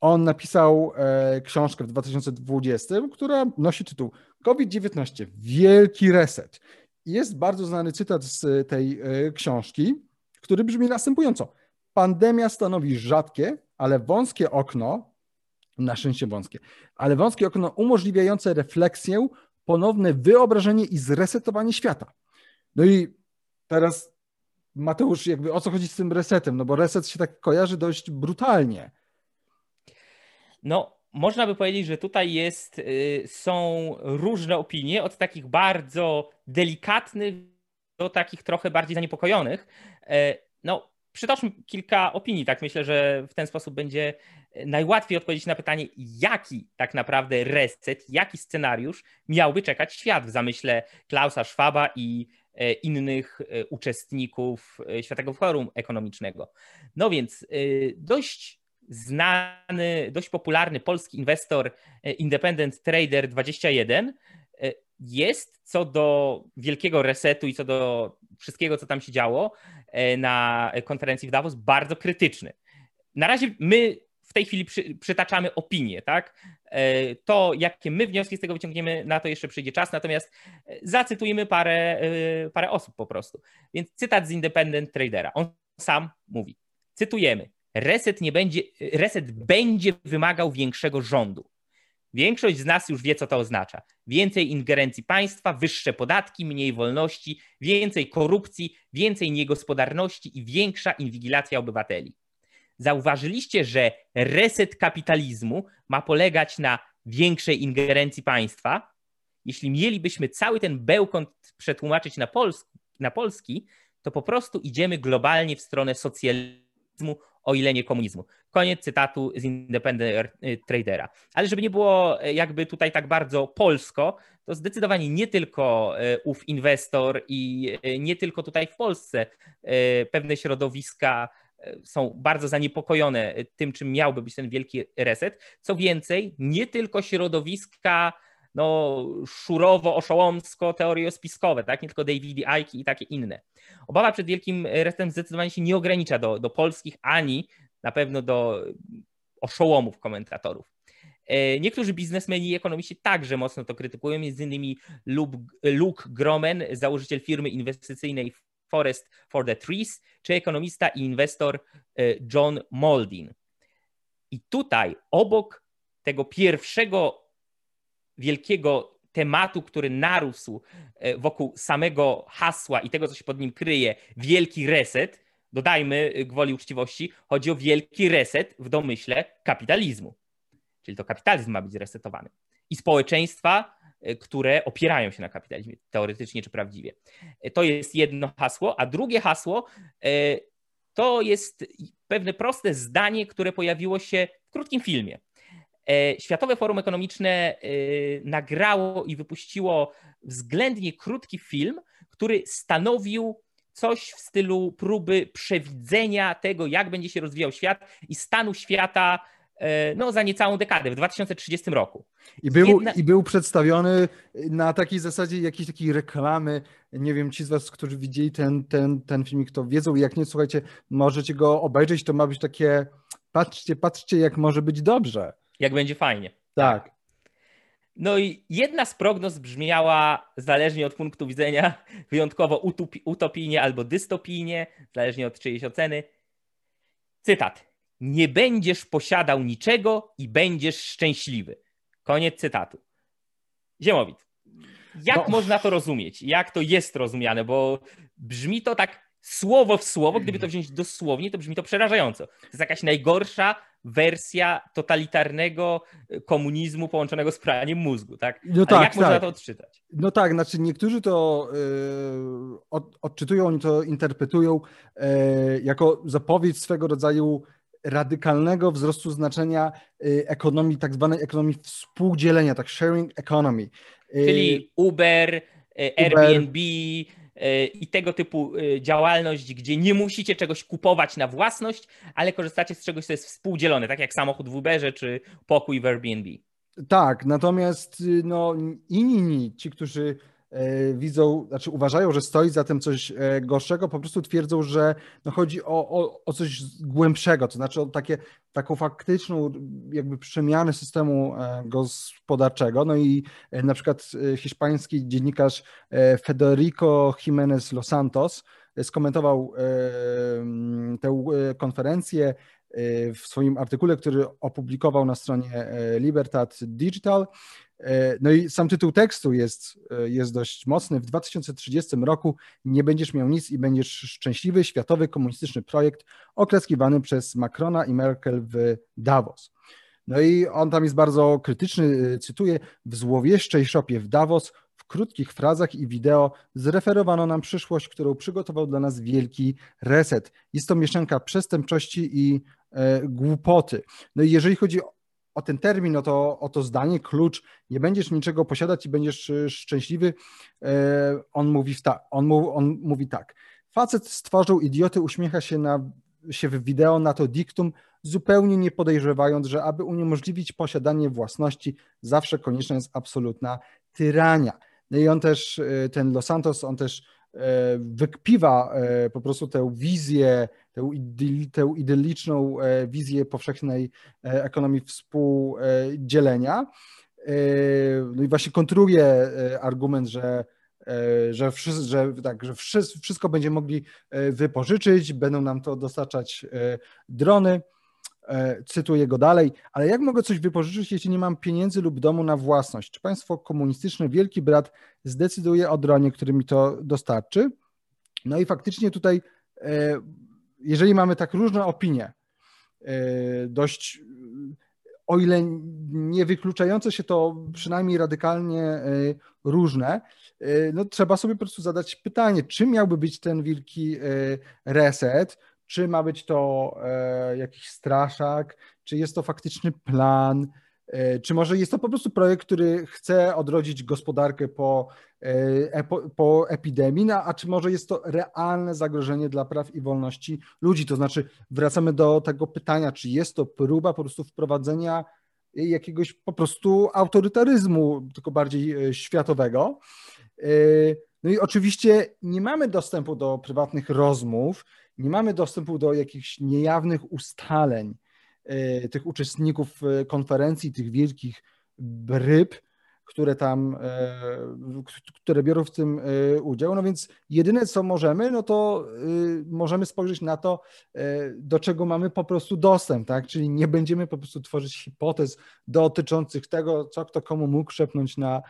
on napisał e, książkę w 2020, która nosi tytuł COVID-19 Wielki Reset. Jest bardzo znany cytat z tej e, książki, który brzmi następująco. Pandemia stanowi rzadkie, ale wąskie okno, na szczęście wąskie, ale wąskie okno umożliwiające refleksję, ponowne wyobrażenie i zresetowanie świata. No i teraz Mateusz, jakby o co chodzi z tym resetem? No bo reset się tak kojarzy dość brutalnie. No, można by powiedzieć, że tutaj jest, y, są różne opinie, od takich bardzo delikatnych do takich trochę bardziej zaniepokojonych. E, no, przytoczmy kilka opinii, tak myślę, że w ten sposób będzie najłatwiej odpowiedzieć na pytanie, jaki tak naprawdę reset, jaki scenariusz miałby czekać świat w zamyśle Klausa Schwaba i e, innych e, uczestników Światowego Forum Ekonomicznego. No więc dość znany, dość popularny polski inwestor e, Independent Trader 21 e, jest co do wielkiego resetu i co do wszystkiego, co tam się działo e, na konferencji w Davos, bardzo krytyczny. Na razie my w tej chwili przy, przytaczamy opinie, tak? To, jakie my wnioski z tego wyciągniemy, na to jeszcze przyjdzie czas, natomiast zacytujemy parę, parę osób po prostu. Więc cytat z Independent Tradera. On sam mówi, cytujemy, reset, nie będzie, reset będzie wymagał większego rządu. Większość z nas już wie, co to oznacza. Więcej ingerencji państwa, wyższe podatki, mniej wolności, więcej korupcji, więcej niegospodarności i większa inwigilacja obywateli. Zauważyliście, że reset kapitalizmu ma polegać na większej ingerencji państwa? Jeśli mielibyśmy cały ten bełkot przetłumaczyć na, pols na polski, to po prostu idziemy globalnie w stronę socjalizmu o ile nie komunizmu. Koniec cytatu z Independent Tradera. Ale żeby nie było e, jakby tutaj tak bardzo polsko, to zdecydowanie nie tylko e, ów inwestor i nie tylko tutaj w Polsce pewne środowiska są bardzo zaniepokojone tym, czym miałby być ten wielki reset. Co więcej, nie tylko środowiska no, szurowo-oszołomsko teoriospiskowe, tak? nie tylko David Icke i takie inne. Obawa przed wielkim restem zdecydowanie się nie ogranicza do, do polskich, ani na pewno do oszołomów komentatorów. E, niektórzy biznesmeni i ekonomiści także mocno to krytykują, między innymi Luke Gromen, założyciel firmy inwestycyjnej Forest for the Trees, czy ekonomista i inwestor e, John Moldin. I tutaj obok tego pierwszego wielkiego tematu, który narósł e, wokół samego hasła i tego, co się pod nim kryje, wielki reset, dodajmy e, gwoli uczciwości, chodzi o wielki reset w domyśle kapitalizmu. Czyli to kapitalizm ma być zresetowany. I społeczeństwa, e, które opierają się na kapitalizmie, teoretycznie czy prawdziwie. To jest jedno hasło, a drugie hasło to jest pewne proste zdanie, które pojawiło się w krótkim filmie. E, Światowe Forum Ekonomiczne e, nagrało i wypuściło względnie krótki film, który stanowił coś w stylu próby przewidzenia tego, jak będzie się rozwijał świat i stanu świata e, no, za niecałą dekadę, w 2030 roku. I był, Jedna... I był przedstawiony na takiej zasadzie jakiejś takiej reklamy. Nie wiem, ci z Was, którzy widzieli ten, ten, ten filmik, to wiedzą. Jak nie, słuchajcie, możecie go obejrzeć. To ma być takie, patrzcie, patrzcie, jak może być dobrze jak będzie fajnie. Tak. No i jedna z prognoz brzmiała, zależnie od punktu widzenia, wyjątkowo utopijnie albo dystopijnie, zależnie od czyjejś oceny. Cytat. Nie będziesz posiadał niczego i będziesz szczęśliwy. Koniec cytatu. Ziemowit. Jak no. można to rozumieć? Jak to jest rozumiane? Bo brzmi to tak słowo w słowo, gdyby to wziąć dosłownie, to brzmi to przerażająco. To jest jakaś najgorsza wersja totalitarnego komunizmu połączonego z praniem mózgu, tak? No tak, jak tak. można to odczytać? No tak, znaczy niektórzy to yy, od, odczytują, oni to interpretują yy, jako zapowiedź swego rodzaju radykalnego wzrostu znaczenia ekonomii, tak zwanej ekonomii współdzielenia, tak sharing economy. Czyli Uber, Uber Airbnb, i tego typu y, działalność, gdzie nie musicie czegoś kupować na własność, ale korzystacie z czegoś, co jest współdzielone, tak jak samochód w Uberze czy pokój w Airbnb. Tak, natomiast y, no, inni, ci, którzy E, widzą, znaczy uważają, że stoi za tym coś e, gorszego, po prostu twierdzą, że no chodzi o, o, o coś głębszego, to znaczy o takie, taką faktyczną jakby przemianę systemu e, gospodarczego. No i na przykład hiszpański dziennikarz Federico Jiménez Los Santos skomentował tę konferencję w swoim artykule, który opublikował na stronie Libertad Digital. E, no i sam tytuł tekstu jest, e, jest dość mocny. W 2030 roku nie będziesz miał nic i będziesz szczęśliwy. Światowy komunistyczny projekt oklaskiwany przez Macrona i Merkel w Davos. No i on tam jest bardzo krytyczny, e, cytuję, w złowieszczej szopie w Davos w krótkich frazach i wideo zreferowano nam przyszłość, którą przygotował dla nas wielki reset. Jest to mieszanka przestępczości i e, głupoty. No i jeżeli chodzi o ten termin, o to, o to zdanie, klucz, nie będziesz niczego posiadać i będziesz e, szczęśliwy, e, on mówi, ta, on, on mówi tak. Facet stworzył idioty, uśmiecha się, na, się w wideo na to diktum, zupełnie nie podejrzewając, że aby uniemożliwić posiadanie własności, zawsze konieczna jest absolutna tyrania. No i on też, e, ten Los Santos, on też wykpiwa po prostu tę wizję tę, tę idylliczną e, wizję powszechnej e, ekonomii współdzielenia. E, no i właśnie kontruje argument, że że, wszyscy, że, tak, że wszystko będziemy mogli wypożyczyć, będą nam to dostarczać drony. Cytuję go dalej, ale jak mogę coś wypożyczyć, jeśli nie mam pieniędzy lub domu na własność? Czy państwo komunistyczne, wielki brat zdecyduje o dronie, który mi to dostarczy? No i faktycznie tutaj jeżeli mamy tak różne opinie, e, dość, o ile nie wykluczające się to przynajmniej radykalnie e, różne, e, no trzeba sobie po prostu zadać pytanie, czym miałby być ten wielki reset, czy ma być to jakiś straszak, czy jest to faktyczny plan, E, czy może jest to po prostu projekt, który chce odrodzić gospodarkę po, e, po epidemii, no, a czy może jest to realne zagrożenie dla praw i wolności ludzi? To znaczy, wracamy do tego pytania, czy jest to próba po prostu wprowadzenia jakiegoś po prostu autorytaryzmu, tylko bardziej e, światowego. No i oczywiście nie mamy dostępu do prywatnych rozmów, nie mamy dostępu do jakichś niejawnych ustaleń E, tych uczestników e, konferencji, tych wielkich bryb, które tam, e, które biorą w tym udział. No więc jedyne, co możemy, no to możemy spojrzeć na to, do czego mamy po prostu dostęp, tak? Czyli nie będziemy po prostu tworzyć hipotez dotyczących tego, co kto komu mógł szepnąć na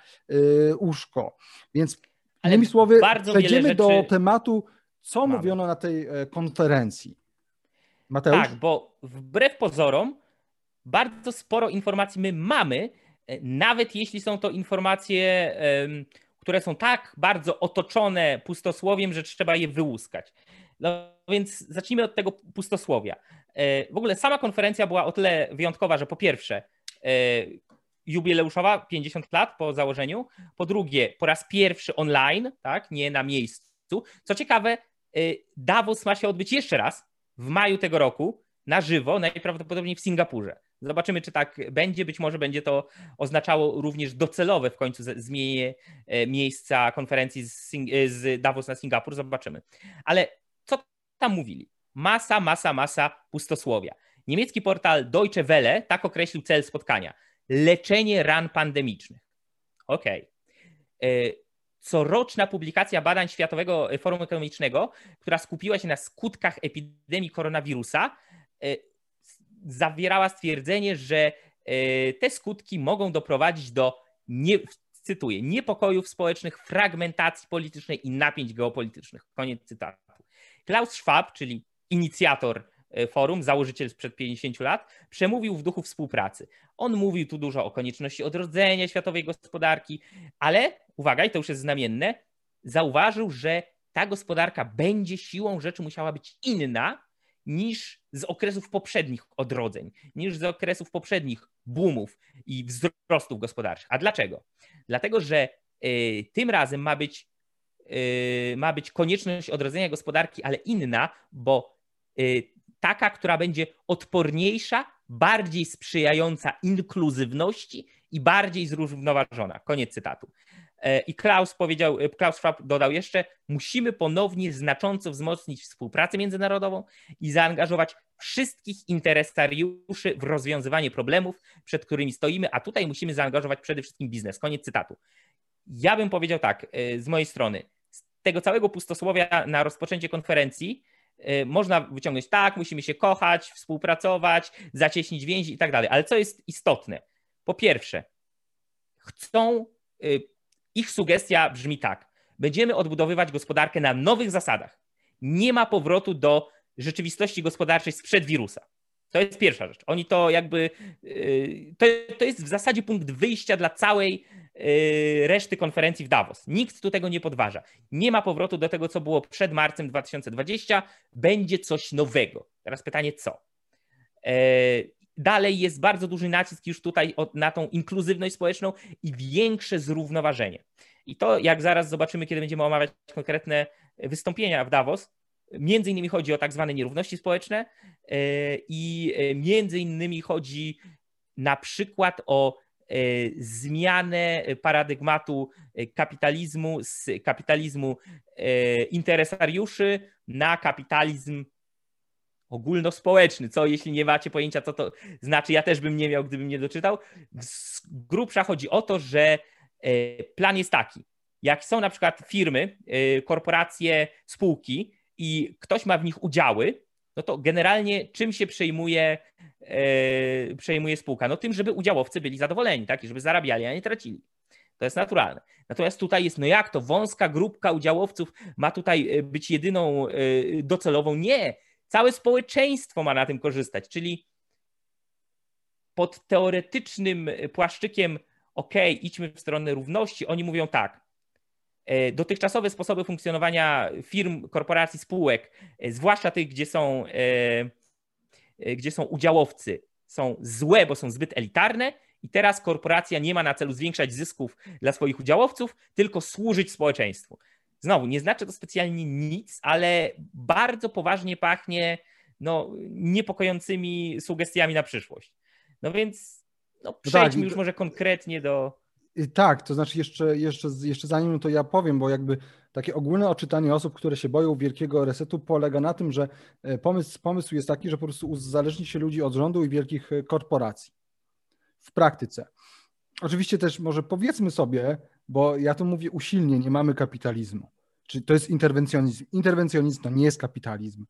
uszko. Więc innymi słowy, przejdziemy rzeczy... do tematu, co mamy. mówiono na tej konferencji. Mateusz? Tak, bo wbrew pozorom bardzo sporo informacji my mamy, e, nawet jeśli są to informacje, które są tak bardzo otoczone pustosłowiem, że trzeba je wyłuskać. No więc zacznijmy od tego pustosłowia. E, w ogóle sama konferencja była o tyle wyjątkowa, że po pierwsze e, jubileuszowa, 50 lat po założeniu, po drugie po raz pierwszy online, tak, nie na miejscu. Co ciekawe, Davos ma się odbyć jeszcze raz, w maju tego roku na żywo, najprawdopodobniej w Singapurze. Zobaczymy, czy tak będzie. Być może będzie to oznaczało również docelowe w końcu zmienienie e, miejsca konferencji z, e, z Davos na Singapur. Zobaczymy. Ale co tam mówili? Masa, masa, masa pustosłowia. Niemiecki portal Deutsche Welle tak określił cel spotkania. Leczenie ran pandemicznych. Okej. Okay. Coroczna publikacja badań Światowego Forum Ekonomicznego, która skupiła się na skutkach epidemii koronawirusa, e, zawierała stwierdzenie, że e, te skutki mogą doprowadzić do, nie, cytuję, niepokojów społecznych, fragmentacji politycznej i napięć geopolitycznych. Koniec cytatu. Klaus Schwab, czyli inicjator e, forum, założyciel sprzed 50 lat, przemówił w duchu współpracy. On mówił tu dużo o konieczności odrodzenia światowej gospodarki, ale uwaga, i to już jest znamienne, zauważył, że ta gospodarka będzie siłą rzeczy musiała być inna niż z okresów poprzednich odrodzeń, niż z okresów poprzednich boomów i wzrostów gospodarczych. A dlaczego? Dlatego, że y, tym razem ma być, y, ma być konieczność odrodzenia gospodarki, ale inna, bo y, taka, która będzie odporniejsza, bardziej sprzyjająca inkluzywności i bardziej zrównoważona. Koniec cytatu. E, I Klaus powiedział, e, Klaus Schwab dodał jeszcze, musimy ponownie znacząco wzmocnić współpracę międzynarodową i zaangażować wszystkich interesariuszy w rozwiązywanie problemów, przed którymi stoimy, a tutaj musimy zaangażować przede wszystkim biznes. Koniec cytatu. Ja bym powiedział tak, e, z mojej strony, z tego całego pustosłowia na rozpoczęcie konferencji można wyciągnąć tak, musimy się kochać, współpracować, zacieśnić więzi i tak dalej. Ale co jest istotne? Po pierwsze, chcą ich sugestia brzmi tak: będziemy odbudowywać gospodarkę na nowych zasadach. Nie ma powrotu do rzeczywistości gospodarczej sprzed wirusa. To jest pierwsza rzecz. Oni to jakby. Y, to, to jest w zasadzie punkt wyjścia dla całej y, reszty konferencji w Davos. Nikt tu tego nie podważa. Nie ma powrotu do tego, co było przed marcem 2020. Będzie coś nowego. Teraz pytanie, co? E, dalej jest bardzo duży nacisk już tutaj na tą inkluzywność społeczną i większe zrównoważenie. I to, jak zaraz zobaczymy, kiedy będziemy omawiać konkretne wystąpienia w Davos, między innymi chodzi o tak zwane nierówności społeczne e, i e, między innymi chodzi na przykład o e, zmianę paradygmatu kapitalizmu z kapitalizmu interesariuszy na kapitalizm ogólnospołeczny. Co jeśli nie macie pojęcia, co to znaczy? Ja też bym nie miał, gdybym nie doczytał. Z grubsza chodzi o to, że e, plan jest taki. Jak są na przykład firmy, e, korporacje, spółki i ktoś ma w nich udziały, no to generalnie czym się przejmuje, e, przejmuje spółka? No tym, żeby udziałowcy byli zadowoleni, tak? I żeby zarabiali, a nie tracili. To jest naturalne. Natomiast tutaj jest, no jak to, wąska grupka udziałowców ma tutaj być jedyną docelową? Nie Całe społeczeństwo ma na tym korzystać, czyli pod teoretycznym płaszczykiem, ok, idźmy w stronę równości, oni mówią tak. E, dotychczasowe sposoby funkcjonowania firm, korporacji, spółek, e, zwłaszcza tych, gdzie są, e, gdzie są udziałowcy, są złe, bo są zbyt elitarne, i teraz korporacja nie ma na celu zwiększać zysków dla swoich udziałowców, tylko służyć społeczeństwu. Znowu, nie znaczy to specjalnie nic, ale bardzo poważnie pachnie no, niepokojącymi sugestiami na przyszłość. No więc no, tak, przejdźmy tak, już może konkretnie do. Tak, to znaczy jeszcze, jeszcze, jeszcze zanim to ja powiem, bo jakby takie ogólne odczytanie osób, które się boją wielkiego resetu polega na tym, że e, pomysł, pomysł jest taki, że po prostu uzależni się ludzi od rządu i wielkich e, korporacji w praktyce. Oczywiście też może powiedzmy sobie, bo ja to mówię usilnie, nie mamy kapitalizmu. Czy to jest interwencjonizm? Interwencjonizm to nie jest kapitalizm.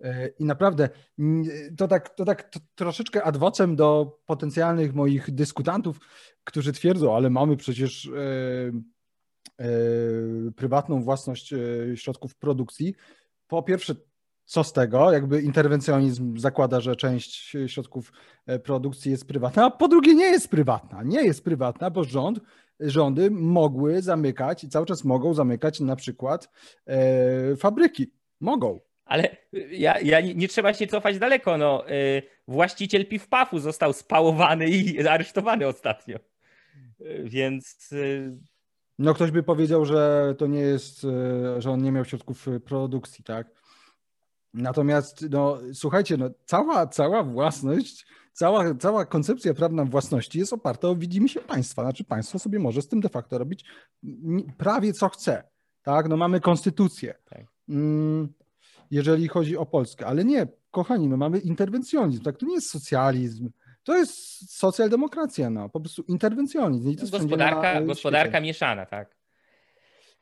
E, I naprawdę to tak, to tak to troszeczkę adwocem do potencjalnych moich dyskutantów, którzy twierdzą, ale mamy przecież e, e, prywatną własność środków produkcji. Po pierwsze, co z tego? Jakby interwencjonizm zakłada, że część środków produkcji jest prywatna, a po drugie nie jest prywatna. Nie jest prywatna, bo rząd rządy mogły zamykać i cały czas mogą zamykać na przykład e, fabryki. Mogą. Ale ja, ja nie, nie, trzeba się cofać daleko. No, y, właściciel piw-pafu został spałowany i aresztowany ostatnio. Y, więc. Y... No, ktoś by powiedział, że to nie jest, e, że on nie miał środków produkcji, tak? Natomiast, no, słuchajcie, no, cała, cała własność cała, cała koncepcja prawna własności jest oparta o widzimy się państwa. Znaczy państwo sobie może z tym de facto robić prawie co chce. Tak, no mamy konstytucję. Tak. Mm, jeżeli chodzi o Polskę, ale nie, kochani, no mamy interwencjonizm, tak, to nie jest socjalizm, to jest socjaldemokracja, no, po prostu interwencjonizm. I to gospodarka, gospodarka mieszana, tak.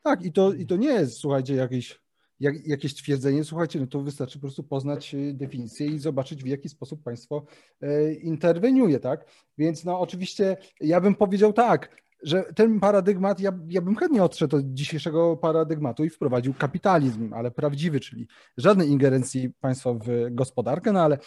Tak, i to, i to nie jest, słuchajcie, jakiś jak, jakieś twierdzenie, słuchajcie, no to wystarczy po prostu poznać y, definicję i zobaczyć, w jaki sposób państwo e, interweniuje, tak? Więc no oczywiście ja bym powiedział tak, że ten paradygmat, ja, ja bym chętnie odszedł od dzisiejszego paradygmatu i wprowadził kapitalizm, ale prawdziwy, czyli żadnej ingerencji państwa w gospodarkę, no ale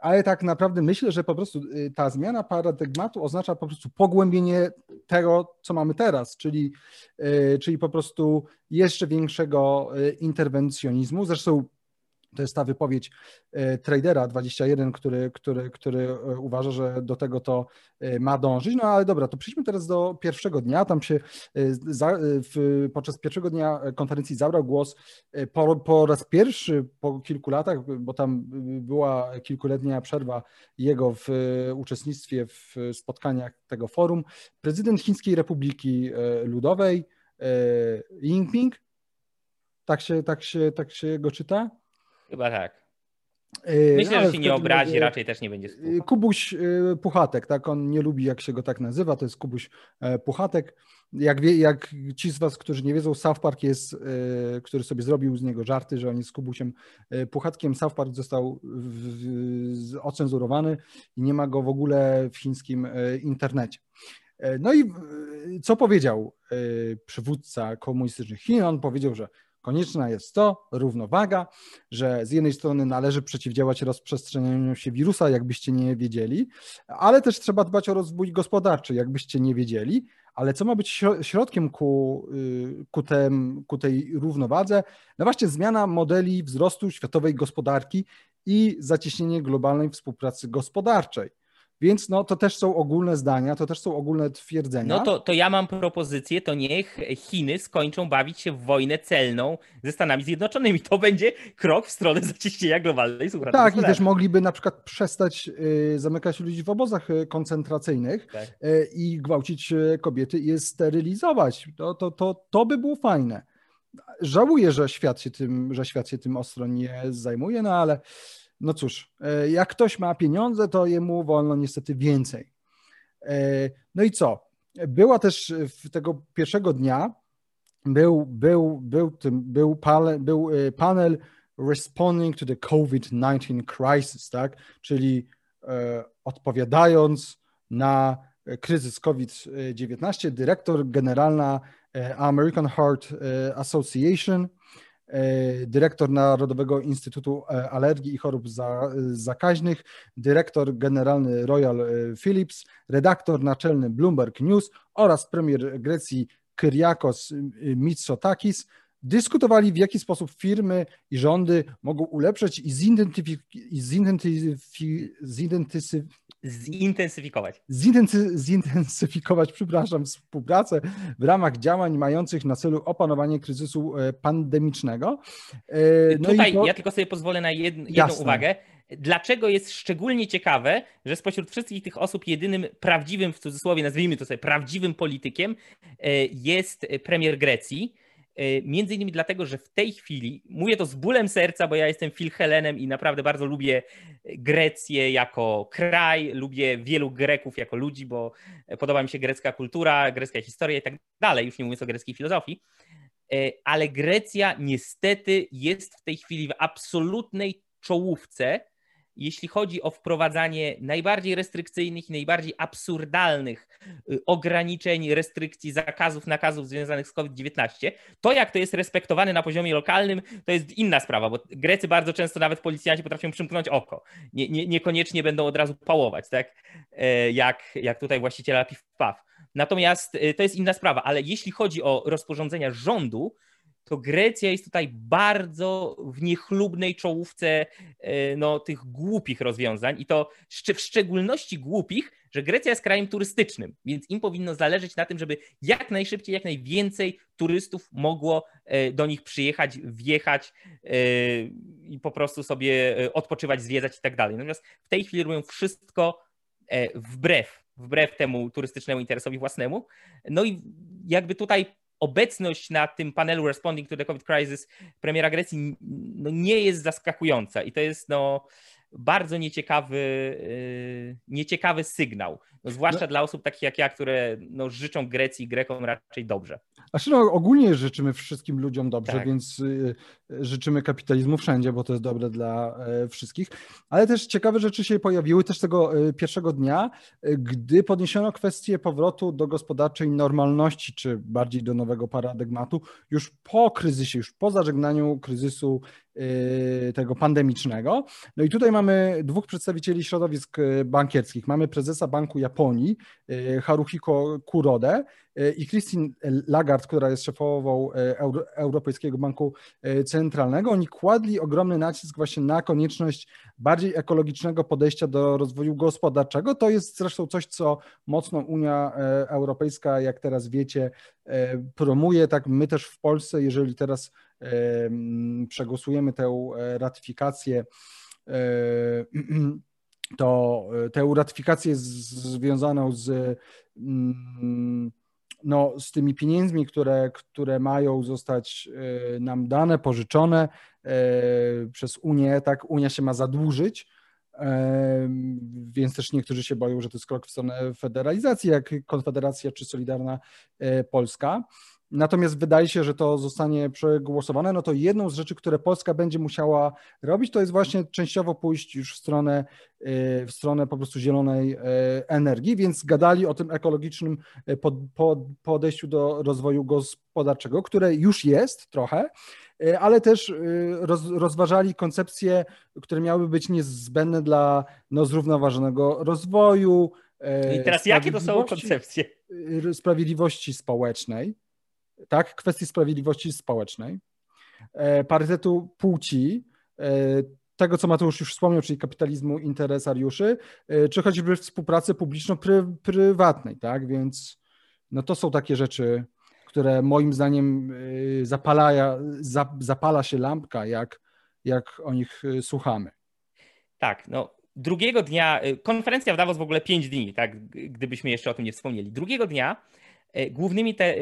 ale tak naprawdę myślę, że po prostu y, ta zmiana paradygmatu oznacza po prostu pogłębienie tego, co mamy teraz, czyli, y, czyli po prostu jeszcze większego y, interwencjonizmu. Zresztą to jest ta wypowiedź e, tradera 21, który, który, który e, uważa, że do tego to e, ma dążyć. No ale dobra, to przejdźmy teraz do pierwszego dnia. Tam się za, w, podczas pierwszego dnia konferencji zabrał głos po, po raz pierwszy po kilku latach, bo tam była kilkuletnia przerwa jego w uczestnictwie w spotkaniach tego forum, prezydent Chińskiej Republiki Ludowej Jinping. Tak się, tak się, tak się go czyta? Chyba tak. E, Myślę, że się nie obrazi, razie, raczej też nie będzie. E, Kubuś e, Puchatek, tak? On nie lubi, jak się go tak nazywa, to jest Kubuś Puchatek. Jak, wie, jak ci z was, którzy nie wiedzą, South Park jest, który sobie zrobił z niego żarty, że on jest Kubusiem Puchatkiem. South Park został ocenzurowany i nie ma go w ogóle w chińskim internecie. No i co powiedział przywódca komunistycznych Chin? On powiedział, że Konieczna jest to równowaga, że z jednej strony należy przeciwdziałać rozprzestrzenianiu się wirusa, jakbyście nie wiedzieli, ale też trzeba dbać o rozwój gospodarczy, jakbyście nie wiedzieli. Ale co ma być środkiem ku, y, ku, tem, ku tej równowadze? No właśnie zmiana modeli wzrostu światowej gospodarki i zacieśnienie globalnej współpracy gospodarczej. Więc no, to też są ogólne zdania, to też są ogólne twierdzenia. No to, to ja mam propozycję, to niech Chiny skończą bawić się w wojnę celną ze Stanami Zjednoczonymi. To będzie krok w stronę zacieśnienia globalnej współpracy. Tak, i też mogliby na przykład przestać y, zamykać ludzi w obozach y, koncentracyjnych tak. y, i gwałcić y, kobiety i je sterylizować. To, to, to, to by było fajne. Żałuję, że świat się tym, że świat się tym ostro nie zajmuje, no ale no cóż, e, jak ktoś ma pieniądze, to jemu wolno niestety więcej. E, no i co? Była też tego pierwszego dnia, był, był, był, tym, był, panel, był e, panel Responding to the COVID-19 Crisis, tak? czyli odpowiadając na kryzys COVID-19, dyrektor generalna American Heart Association dyrektor Narodowego Instytutu e, Alergii i Chorób Zakaźnych, dyrektor generalny Royal e, Philips, redaktor naczelny Bloomberg News oraz premier Grecji Kyriakos Mitsotakis dyskutowali, w jaki sposób firmy i rządy mogą ulepszyć i zintensyfikować. zintensyfikować, przepraszam, współpracę w ramach działań mających na celu opanowanie kryzysu e, pandemicznego. E, no Tutaj to... ja tylko sobie pozwolę na jedną Jasne. uwagę. Dlaczego jest szczególnie ciekawe, że spośród wszystkich tych osób jedynym prawdziwym, w cudzysłowie nazwijmy to sobie, prawdziwym politykiem e, jest premier Grecji, między innymi dlatego, że w tej chwili, mówię to z bólem serca, bo ja jestem Helenem i naprawdę bardzo lubię Grecję jako kraj, lubię wielu Greków jako ludzi, bo podoba mi się grecka kultura, grecka historia i tak dalej, już nie mówiąc o greckiej filozofii. E, ale Grecja niestety jest w tej chwili w absolutnej czołówce jeśli chodzi o wprowadzanie najbardziej restrykcyjnych i najbardziej absurdalnych y, ograniczeń, restrykcji, zakazów, nakazów związanych z COVID-19, to jak to jest respektowane na poziomie lokalnym, to jest inna sprawa, bo Grecy bardzo często nawet policjanci potrafią przymknąć oko. Nie, nie, niekoniecznie będą od razu pałować, tak? E, jak, jak tutaj właściciela piw-paw. Natomiast y, to jest inna sprawa, ale jeśli chodzi o rozporządzenia rządu, to Grecja jest tutaj bardzo w niechlubnej czołówce e, no, tych głupich rozwiązań i to w szczególności głupich, że Grecja jest krajem turystycznym, więc im powinno zależeć na tym, żeby jak najszybciej, jak najwięcej turystów mogło e, do nich przyjechać, wjechać e, i po prostu sobie odpoczywać, zwiedzać i tak dalej. Natomiast w tej chwili robią wszystko wbrew, wbrew temu turystycznemu interesowi własnemu. No i jakby tutaj obecność na tym panelu Responding to the COVID Crisis premiera Grecji no, nie jest zaskakująca i to jest no, bardzo nieciekawy, yy, nieciekawy sygnał, no, zwłaszcza no. dla osób takich jak ja, które no, życzą Grecji i Grekom raczej dobrze. Znaczy no, ogólnie życzymy wszystkim ludziom dobrze, tak. więc y, życzymy kapitalizmu wszędzie, bo to jest dobre dla e, wszystkich. Ale też ciekawe rzeczy się pojawiły też tego e, pierwszego dnia, e, gdy podniesiono kwestię powrotu do gospodarczej normalności, czy bardziej do nowego paradygmatu, już po kryzysie, już po zażegnaniu kryzysu tego pandemicznego. No i tutaj mamy dwóch przedstawicieli środowisk bankierskich. Mamy prezesa Banku Japonii, Haruhiko Kurodę i Christine Lagarde, która jest szefową Europejskiego Banku Centralnego centralnego, oni kładli ogromny nacisk właśnie na konieczność bardziej ekologicznego podejścia do rozwoju gospodarczego. To jest zresztą coś, co mocno Unia e, Europejska, jak teraz wiecie, e, promuje. Tak, my też w Polsce, jeżeli teraz e, przegłosujemy tę ratyfikację, to tę ratyfikację związaną z no, z tymi pieniędzmi, które, które mają zostać e, nam dane, pożyczone e, przez Unię, tak, Unia się ma zadłużyć, e, więc też niektórzy się boją, że to jest krok w stronę federalizacji, jak Konfederacja czy Solidarna Polska. Natomiast wydaje się, że to zostanie przegłosowane. No to jedną z rzeczy, które Polska będzie musiała robić, to jest właśnie częściowo pójść już w stronę, y, w stronę po prostu zielonej y, energii, więc gadali o tym ekologicznym y, podejściu do rozwoju gospodarczego, które już jest trochę, ale też rozważali koncepcje, które miały być niezbędne dla no, zrównoważonego rozwoju. I teraz jakie to są koncepcje? Sprawiedliwości społecznej tak, kwestii sprawiedliwości społecznej, e, parytetu płci, e, tego, co Mateusz już wspomniał, czyli kapitalizmu interesariuszy, e, czy choćby współpracy publiczno-prywatnej, tak, więc no to są takie rzeczy, które moim zdaniem zapala, zapala się lampka, jak, jak o nich słuchamy. Tak, no drugiego dnia, konferencja w Davos w ogóle pięć dni, tak, gdybyśmy jeszcze o tym nie wspomnieli. Drugiego dnia głównymi te, e,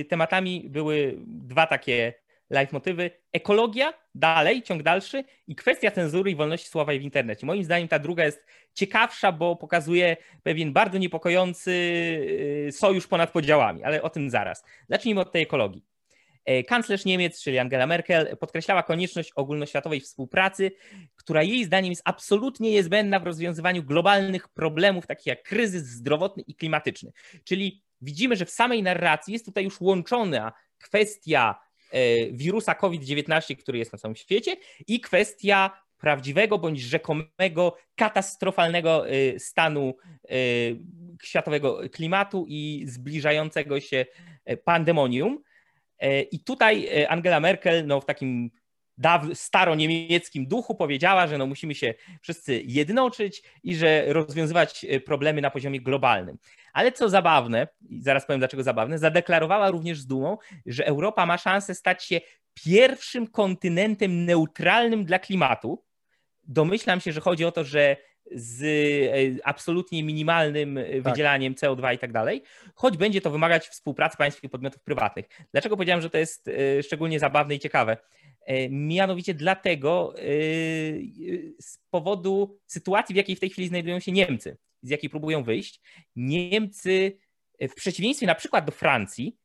e, tematami były dwa takie leitmotywy. Ekologia, dalej, ciąg dalszy i kwestia cenzury i wolności słowa w internecie. Moim zdaniem ta druga jest ciekawsza, bo pokazuje pewien bardzo niepokojący sojusz ponad podziałami, ale o tym zaraz. Zacznijmy od tej ekologii. Kanclerz Niemiec, czyli Angela Merkel, podkreślała konieczność ogólnoświatowej współpracy, która jej zdaniem jest absolutnie niezbędna w rozwiązywaniu globalnych problemów, takich jak kryzys zdrowotny i klimatyczny. Czyli widzimy, że w samej narracji jest tutaj już łączona kwestia e, wirusa COVID-19, który jest na całym świecie, i kwestia prawdziwego bądź rzekomego katastrofalnego e, stanu e, światowego klimatu i zbliżającego się pandemonium. I tutaj Angela Merkel no, w takim staroniemieckim duchu powiedziała, że no musimy się wszyscy jednoczyć i że rozwiązywać problemy na poziomie globalnym. Ale co zabawne, i zaraz powiem dlaczego zabawne, zadeklarowała również z dumą, że Europa ma szansę stać się pierwszym kontynentem neutralnym dla klimatu. Domyślam się, że chodzi o to, że z e, absolutnie minimalnym e, tak. wydzielaniem CO2 i tak dalej, choć będzie to wymagać współpracy państw i podmiotów prywatnych. Dlaczego powiedziałem, że to jest e, szczególnie zabawne i ciekawe? Mianowicie dlatego z powodu sytuacji, w jakiej w tej chwili znajdują się Niemcy z jakiej próbują wyjść, Niemcy w przeciwieństwie na przykład do Francji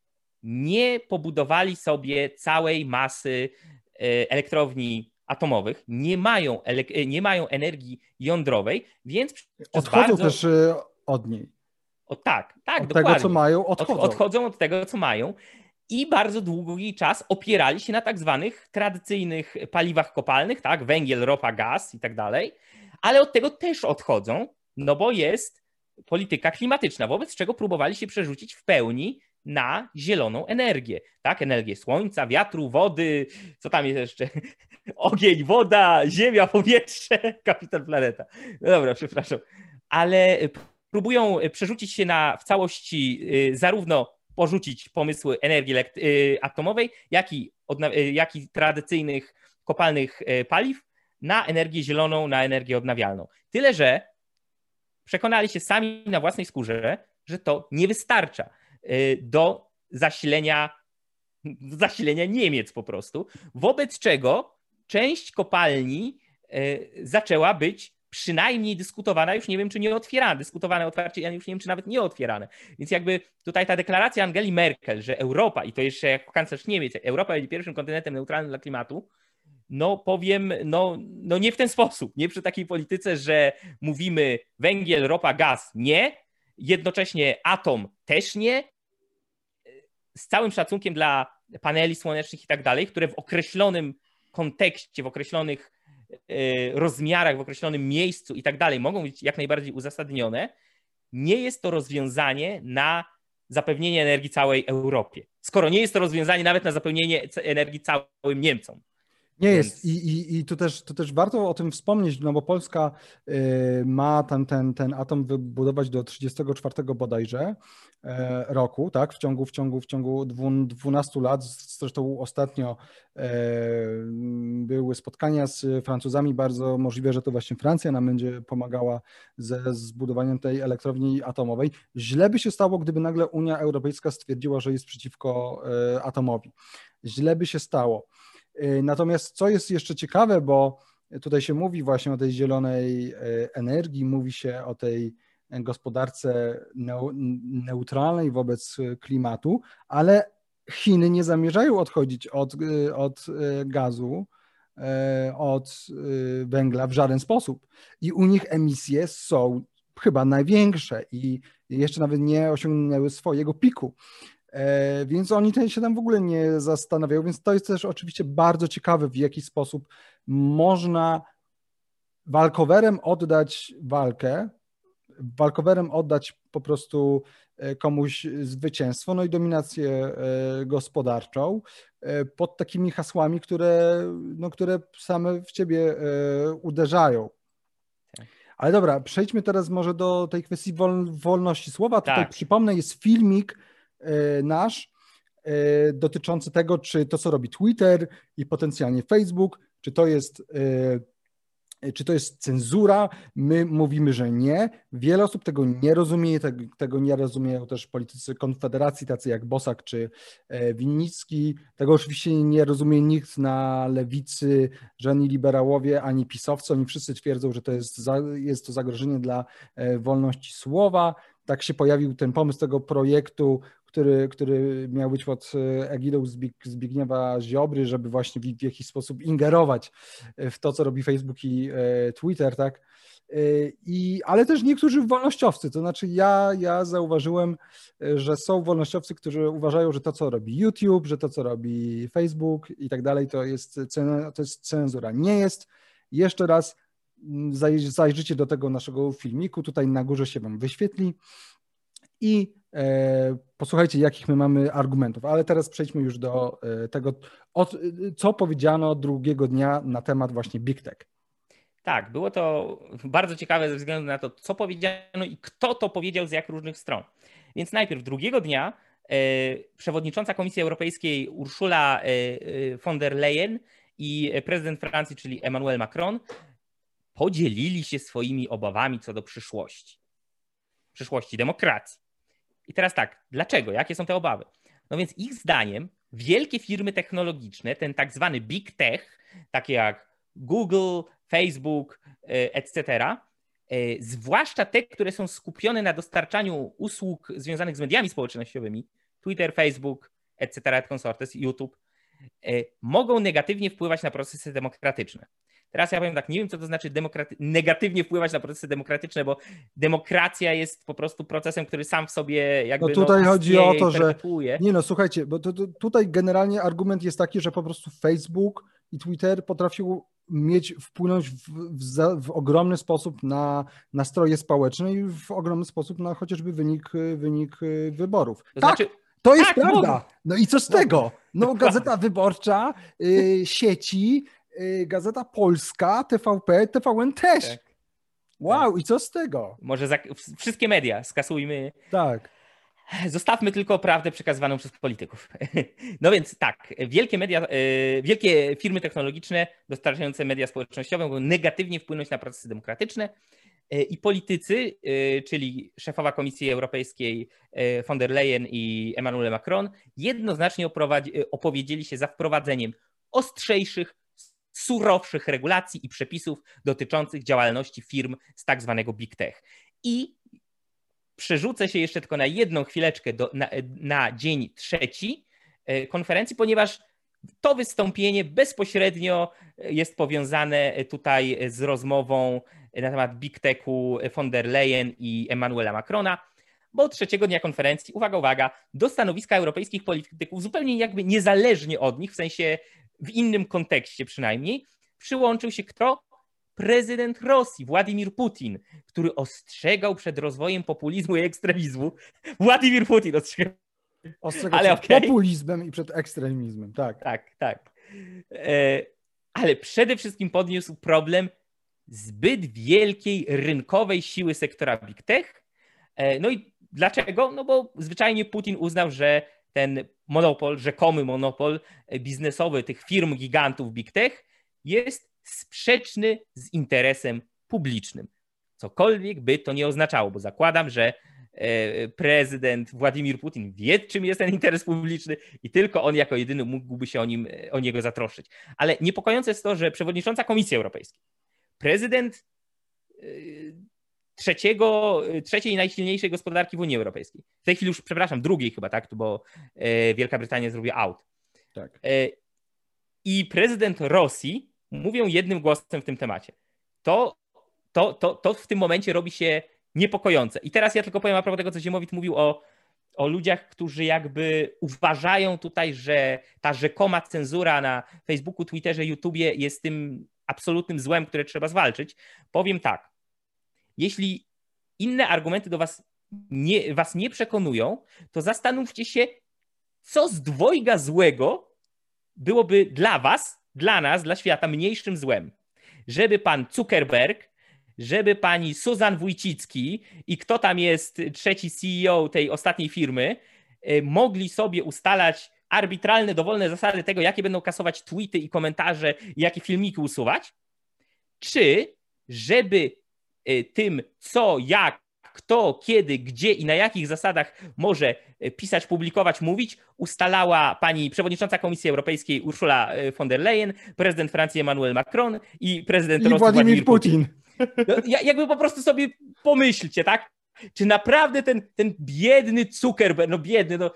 nie pobudowali sobie całej masy e, elektrowni atomowych, nie mają, nie mają energii jądrowej, więc odchodzą bardzo... też e, od niej. O, tak, tak, od dokładnie. tego, co mają, odchodzą. Odchodzą od tego, co mają i bardzo długi czas opierali się na tak zwanych tradycyjnych paliwach kopalnych, tak, węgiel, ropa, gaz i tak dalej, ale od tego też odchodzą, no bo jest polityka klimatyczna, wobec czego próbowali się przerzucić w pełni na zieloną energię, tak? Energię słońca, wiatru, wody, co tam jest jeszcze? Ogień, woda, ziemia, powietrze, kapitan planeta. No dobra, przepraszam. Ale próbują przerzucić się na w całości y, zarówno porzucić pomysły energii y, atomowej, jak i, y, jak i tradycyjnych kopalnych paliw na energię zieloną, na energię odnawialną. Tyle, że przekonali się sami na własnej skórze, że to nie wystarcza y, do zasilenia, zasilenia Niemiec po prostu, wobec czego część kopalni y, zaczęła być przynajmniej dyskutowana, już nie wiem, czy nie otwierana, dyskutowane otwarcie, ja już nie wiem, czy nawet nie otwierane. Więc jakby tutaj ta deklaracja Angeli Merkel, że Europa, i to jeszcze jako kanclerz Niemiec, Europa będzie pierwszym kontynentem neutralnym dla klimatu, no powiem, no, no nie w ten sposób, nie przy takiej polityce, że mówimy węgiel, ropa, gaz, nie, jednocześnie atom też nie, z całym szacunkiem dla paneli słonecznych i tak dalej, które w określonym kontekście, w określonych rozmiarach, w określonym miejscu i tak dalej mogą być jak najbardziej uzasadnione, nie jest to rozwiązanie na zapewnienie energii całej Europie. Skoro nie jest to rozwiązanie nawet na zapewnienie energii całym Niemcom. Nie Więc... jest. I, i, I tu też, tu też warto o tym wspomnieć, no bo Polska y, ma ten, ten, ten atom wybudować do 34 bodajże e, roku, tak? W ciągu, w ciągu, w ciągu 12 lat. Zresztą ostatnio e, były spotkania z Francuzami. Bardzo możliwe, że to właśnie Francja nam będzie pomagała ze zbudowaniem tej elektrowni atomowej. Źle by się stało, gdyby nagle Unia Europejska stwierdziła, że jest przeciwko e, atomowi. Źle by się stało. Y, natomiast co jest jeszcze ciekawe, bo tutaj się mówi właśnie o tej zielonej y, energii, mówi się o tej gospodarce neutralnej wobec klimatu, ale Chiny nie zamierzają odchodzić od, y, od gazu, od węgla w żaden sposób. I u nich emisje są chyba największe i jeszcze nawet nie osiągnęły swojego piku. E, więc oni się tam w ogóle nie zastanawiają, więc to jest też oczywiście bardzo ciekawe, w jaki sposób można walkowerem oddać walkę, walkowerem oddać po prostu e, komuś zwycięstwo, no i dominację e, gospodarczą pod takimi hasłami, które, no, które same w ciebie uderzają. Tak. Ale dobra, przejdźmy teraz może do tej kwestii wolności słowa. Tutaj tak. przypomnę, jest filmik, nasz e, dotyczący tego, czy to, co robi Twitter i potencjalnie Facebook, czy to jest e, czy to jest cenzura? My mówimy, że nie. Wiele osób tego nie rozumie, tego nie rozumieją też politycy Konfederacji, tacy jak Bosak czy Winnicki. Tego oczywiście nie rozumie nikt na lewicy, że ani liberałowie, ani pisowcy. Oni wszyscy twierdzą, że to jest, jest to zagrożenie dla wolności słowa. Tak się pojawił ten pomysł tego projektu, który, który miał być pod e, egidą Zbigniewa Ziobry, żeby właśnie w, w jakiś sposób ingerować w to, co robi Facebook i e, Twitter, tak? E, I, ale też niektórzy wolnościowcy, to znaczy ja, ja zauważyłem, że są wolnościowcy, którzy uważają, że to, co robi YouTube, że to, co robi Facebook i tak dalej, to jest, to jest cenzura. Nie jest. Jeszcze raz zajrzycie do tego naszego filmiku, tutaj na górze się Wam wyświetli i e, posłuchajcie, jakich my mamy argumentów. Ale teraz przejdźmy już do e, tego, co powiedziano drugiego dnia na temat właśnie Big Tech. Tak, było to bardzo ciekawe ze względu na to, co powiedziano i kto to powiedział z jak różnych stron. Więc najpierw drugiego dnia e, przewodnicząca Komisji Europejskiej Ursula von der Leyen i prezydent Francji, czyli Emmanuel Macron, podzielili się swoimi obawami co do przyszłości. Przyszłości demokracji. I teraz tak, dlaczego? Jakie są te obawy? No więc ich zdaniem wielkie firmy technologiczne, ten tak zwany big tech, takie jak Google, Facebook, e, etc., e, zwłaszcza te, które są skupione na dostarczaniu usług związanych z mediami społecznościowymi, Twitter, Facebook, etc., consortes, YouTube, e, mogą negatywnie wpływać na procesy demokratyczne. Teraz ja powiem tak, nie wiem, co to znaczy demokraty- negatywnie wpływać na procesy demokratyczne, bo demokracja jest po prostu procesem, który sam w sobie jakby. No tutaj no, chodzi o to, że. Nie no, słuchajcie, bo to, to, tutaj generalnie argument jest taki, że po prostu Facebook i Twitter potrafią mieć, wpłynąć w, w, w, ogromny sposób na nastroje społeczne i w ogromny sposób na chociażby wynik, wynik wyborów. To tak, znaczy, to jest tak, prawda. No i co z tego? No, Gazeta Wyborcza, y, sieci, Y, Gazeta Polska, TVP, TVN też. Tak. Wow, tak. i co z tego? Może za... wszystkie media skasujmy. Tak. Zostawmy tylko prawdę przekazywaną przez polityków. No więc tak, wielkie media, y, wielkie firmy technologiczne dostarczające media społecznościowe mogą negatywnie wpłynąć na procesy demokratyczne y, i politycy, czyli szefowa Komisji Europejskiej von der Leyen i Emmanuel Macron, jednoznacznie opowiedzieli się za wprowadzeniem ostrzejszych surowszych regulacji i przepisów dotyczących działalności firm z tak zwanego big tech. I przerzucę się jeszcze tylko na jedną chwileczkę do, na, na dzień trzeci e, konferencji, ponieważ to wystąpienie bezpośrednio jest powiązane tutaj z rozmową na temat Big Techu von der Leyen i Emmanuela Macrona, bo trzeciego dnia konferencji, uwaga, uwaga, do stanowiska europejskich polityków, zupełnie jakby niezależnie od nich, w sensie w innym kontekście przynajmniej, przyłączył się kto? Prezydent Rosji, Władimir Putin, który ostrzegał przed rozwojem populizmu i ekstremizmu. Władimir Putin ostrzegał Ostrzegał ale przed okay. populizmem i przed ekstremizmem, tak. Tak, tak. E, ale przede wszystkim podniósł problem zbyt wielkiej rynkowej siły sektora Big Tech. E, no i dlaczego? No bo zwyczajnie Putin uznał, że ten monopol, rzekomy monopol biznesowy tych firm gigantów Big Tech jest sprzeczny z interesem publicznym. Cokolwiek by to nie oznaczało, bo zakładam, że e, prezydent Władimir Putin wie, czym jest ten interes publiczny i tylko on jako jedyny mógłby się o, nim, o niego zatroszczyć. Ale niepokojące jest to, że przewodnicząca Komisji Europejskiej, prezydent e, trzeciego, trzeciej najsilniejszej gospodarki w Unii Europejskiej. W tej chwili już, przepraszam, drugiej chyba, tak, bo e, Wielka Brytania zrobiła out. Tak. I prezydent Rosji mówią jednym głosem w tym temacie. To, to, to, to w tym momencie robi się niepokojące. I teraz ja tylko powiem a propos tego, co Ziemowit mówił o, o ludziach, którzy jakby uważają tutaj, że ta rzekoma cenzura na Facebooku, Twitterze, YouTubie jest tym absolutnym złem, które trzeba zwalczyć. Powiem tak. Jeśli inne argumenty do was nie, was nie przekonują, to zastanówcie się, co z dwojga złego byłoby dla was dla nas, dla świata mniejszym złem. Żeby pan Zuckerberg, żeby pani Suzan Wójcicki i kto tam jest trzeci CEO tej ostatniej firmy, e, mogli sobie ustalać arbitralne, dowolne zasady tego, jakie będą kasować tweety i komentarze, jakie filmiki usuwać, czy żeby tym, co, jak kto, kiedy, gdzie i na jakich zasadach może e, pisać, publikować, mówić, ustalała pani przewodnicząca Komisji Europejskiej Ursula e, von der Leyen, prezydent Francji Emmanuel Macron i prezydent I Rosji Władimir Putin. Putin. No, jakby po prostu sobie pomyślcie, tak? Czy naprawdę ten, ten biedny Zuckerberg, no biedny, no,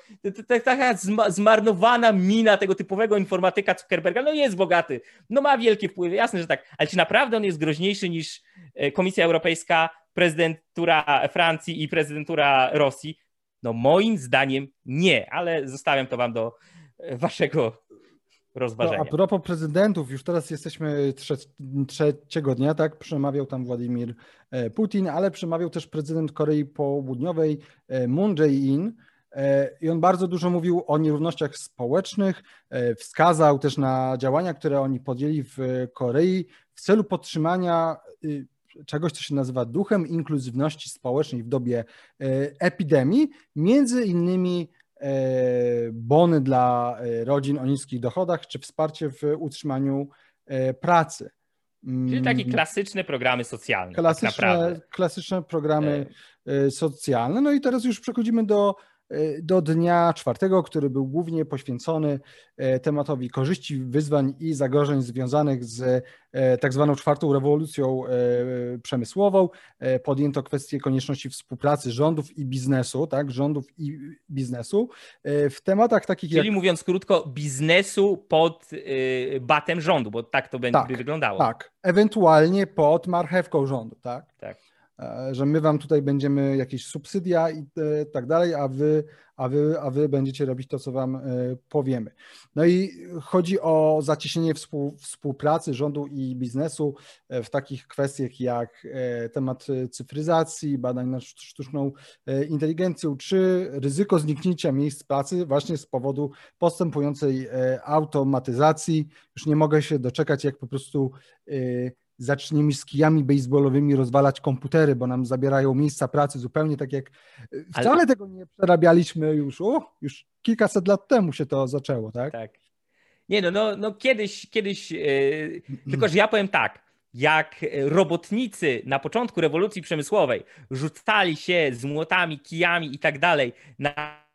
taka zmarnowana mina tego typowego informatyka Zuckerberga, no jest bogaty, no ma wielkie wpływy, jasne, że tak, ale czy naprawdę on jest groźniejszy niż e, Komisja Europejska, prezydentura Francji i prezydentura Rosji? No moim zdaniem nie, ale zostawiam to wam do e, waszego rozważenia. No, a propos prezydentów, już teraz jesteśmy trze trzeciego dnia, tak? Przemawiał tam Władimir e, Putin, ale przemawiał też prezydent Korei Południowej e, Moon Jae-in. I on bardzo dużo mówił o nierównościach społecznych, wskazał też na działania, które oni podjęli w Korei w celu podtrzymania y, czegoś, co się nazywa duchem inkluzywności społecznej w dobie e, epidemii, między innymi e, bony dla e, rodzin o niskich dochodach, czy wsparcie w utrzymaniu pracy. Czyli takie mm. klasyczne programy socjalne. Klasyczne, tak klasyczne programy socjalne. No i teraz już przechodzimy do do dnia czwartego, który był głównie poświęcony e, tematowi korzyści, wyzwań i zagrożeń związanych z e, tak zwaną czwartą rewolucją e, przemysłową. Podjęto kwestię konieczności współpracy rządów i biznesu, tak, rządów i biznesu w tematach takich Czyli jak... mówiąc krótko, biznesu pod batem rządu, bo tak to będzie tak, wyglądało. Tak, ewentualnie pod marchewką rządu, tak? Tak. E, że my wam tutaj będziemy jakieś subsydia i e, tak dalej, a wy, a wy, a wy będziecie robić to, co wam e, powiemy. No i chodzi o zacieśnienie współ, współpracy rządu i biznesu w takich kwestiach jak temat cyfryzacji, badań nad sztuczną inteligencją, czy ryzyko zniknięcia miejsc pracy właśnie z powodu postępującej automatyzacji. Już nie mogę się doczekać, jak po prostu zaczniemy z kijami baseballowymi rozwalać komputery, bo nam zabierają miejsca pracy zupełnie tak jak e, wcale Ale... tego nie przerabialiśmy już, o, już kilkaset lat temu się to zaczęło, tak? Tak. Nie no, no, no kiedyś, kiedyś, yy, tylko że ja powiem tak, jak robotnicy na początku rewolucji przemysłowej rzucali się z młotami, kijami i tak dalej na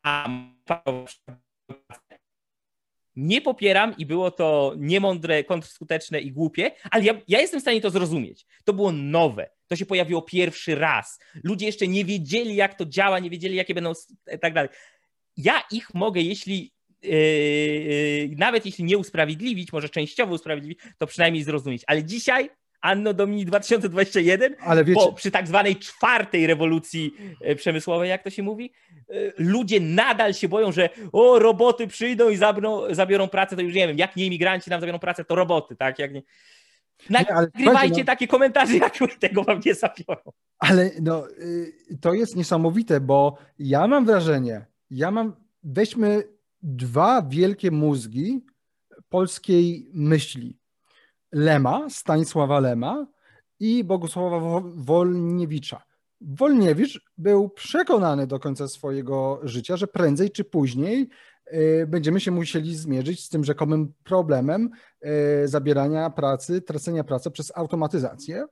nie popieram i było to niemądre, kontrskuteczne i głupie, ale ja, ja jestem w stanie to zrozumieć. To było nowe. To się pojawiło pierwszy raz. Ludzie jeszcze nie wiedzieli, jak to działa, nie wiedzieli, jakie będą tak dalej. Ja ich mogę, jeśli yy, nawet jeśli nie usprawiedliwić, może częściowo usprawiedliwić, to przynajmniej zrozumieć. Ale dzisiaj Anno Domini 2021, Ale wiecie... po, przy tak zwanej czwartej rewolucji e, przemysłowej, jak to się mówi, e, ludzie nadal się boją, że o, roboty przyjdą i zabiorą, zabiorą pracę, to już nie wiem, jak nie imigranci nam zabiorą pracę, to roboty, tak? Jak nie... Nagrywajcie no... takie komentarze, jak tego wam nie zabiorą. Ale no, y, to jest niesamowite, bo ja mam wrażenie, ja mam, weźmy dwa wielkie mózgi polskiej myśli. Lema, Stanisława Lema i Bogusława Wolniewicza. Wolniewicz był przekonany do końca swojego życia, że prędzej czy później y, będziemy się musieli zmierzyć z tym rzekomym problemem y, zabierania pracy, tracenia pracy przez automatyzację.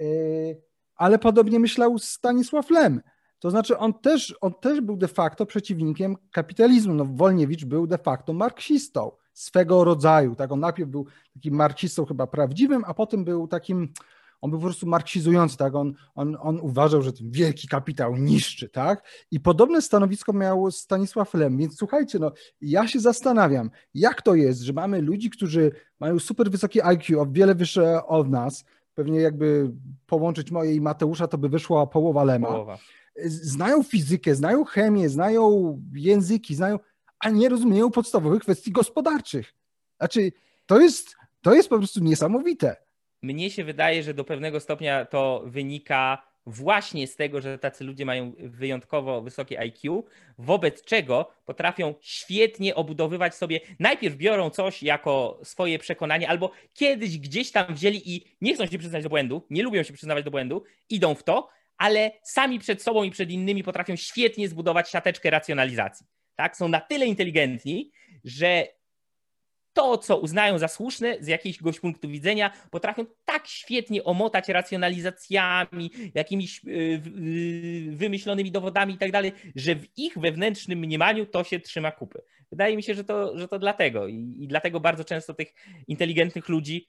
Y, ale podobnie myślał Stanisław Lem. To znaczy on też, on też był de facto przeciwnikiem kapitalizmu. No, Wolniewicz był de facto marksistą swego rodzaju. Tak? On najpierw był takim marksistą chyba prawdziwym, a potem był takim, on był po prostu marksizujący, tak? On, on, on uważał, że ten wielki kapitał niszczy, tak? I podobne stanowisko miał Stanisław Lem, więc słuchajcie, no ja się zastanawiam, jak to jest, że mamy ludzi, którzy mają super wysokie IQ, o wiele wyższe od nas, pewnie jakby połączyć moje i Mateusza, to by wyszła połowa Lema. Połowa. Znają fizykę, znają chemię, znają języki, znają a nie rozumieją podstawowych kwestii gospodarczych. Znaczy, to jest, to jest po prostu niesamowite. Mnie się wydaje, że do pewnego stopnia to wynika właśnie z tego, że tacy ludzie mają wyjątkowo wysokie IQ, wobec czego potrafią świetnie obudowywać sobie, najpierw biorą coś jako swoje przekonanie, albo kiedyś gdzieś tam wzięli i nie chcą się przyznać do błędu, nie lubią się przyznawać do błędu, idą w to, ale sami przed sobą i przed innymi potrafią świetnie zbudować siateczkę racjonalizacji tak, są na tyle inteligentni, że to, co uznają za słuszne z jakiegoś punktu widzenia, potrafią tak świetnie omotać racjonalizacjami, jakimiś y, y, wymyślonymi dowodami i tak dalej, że w ich wewnętrznym mniemaniu to się trzyma kupy. Wydaje mi się, że to, że to dlatego I, i dlatego bardzo często tych inteligentnych ludzi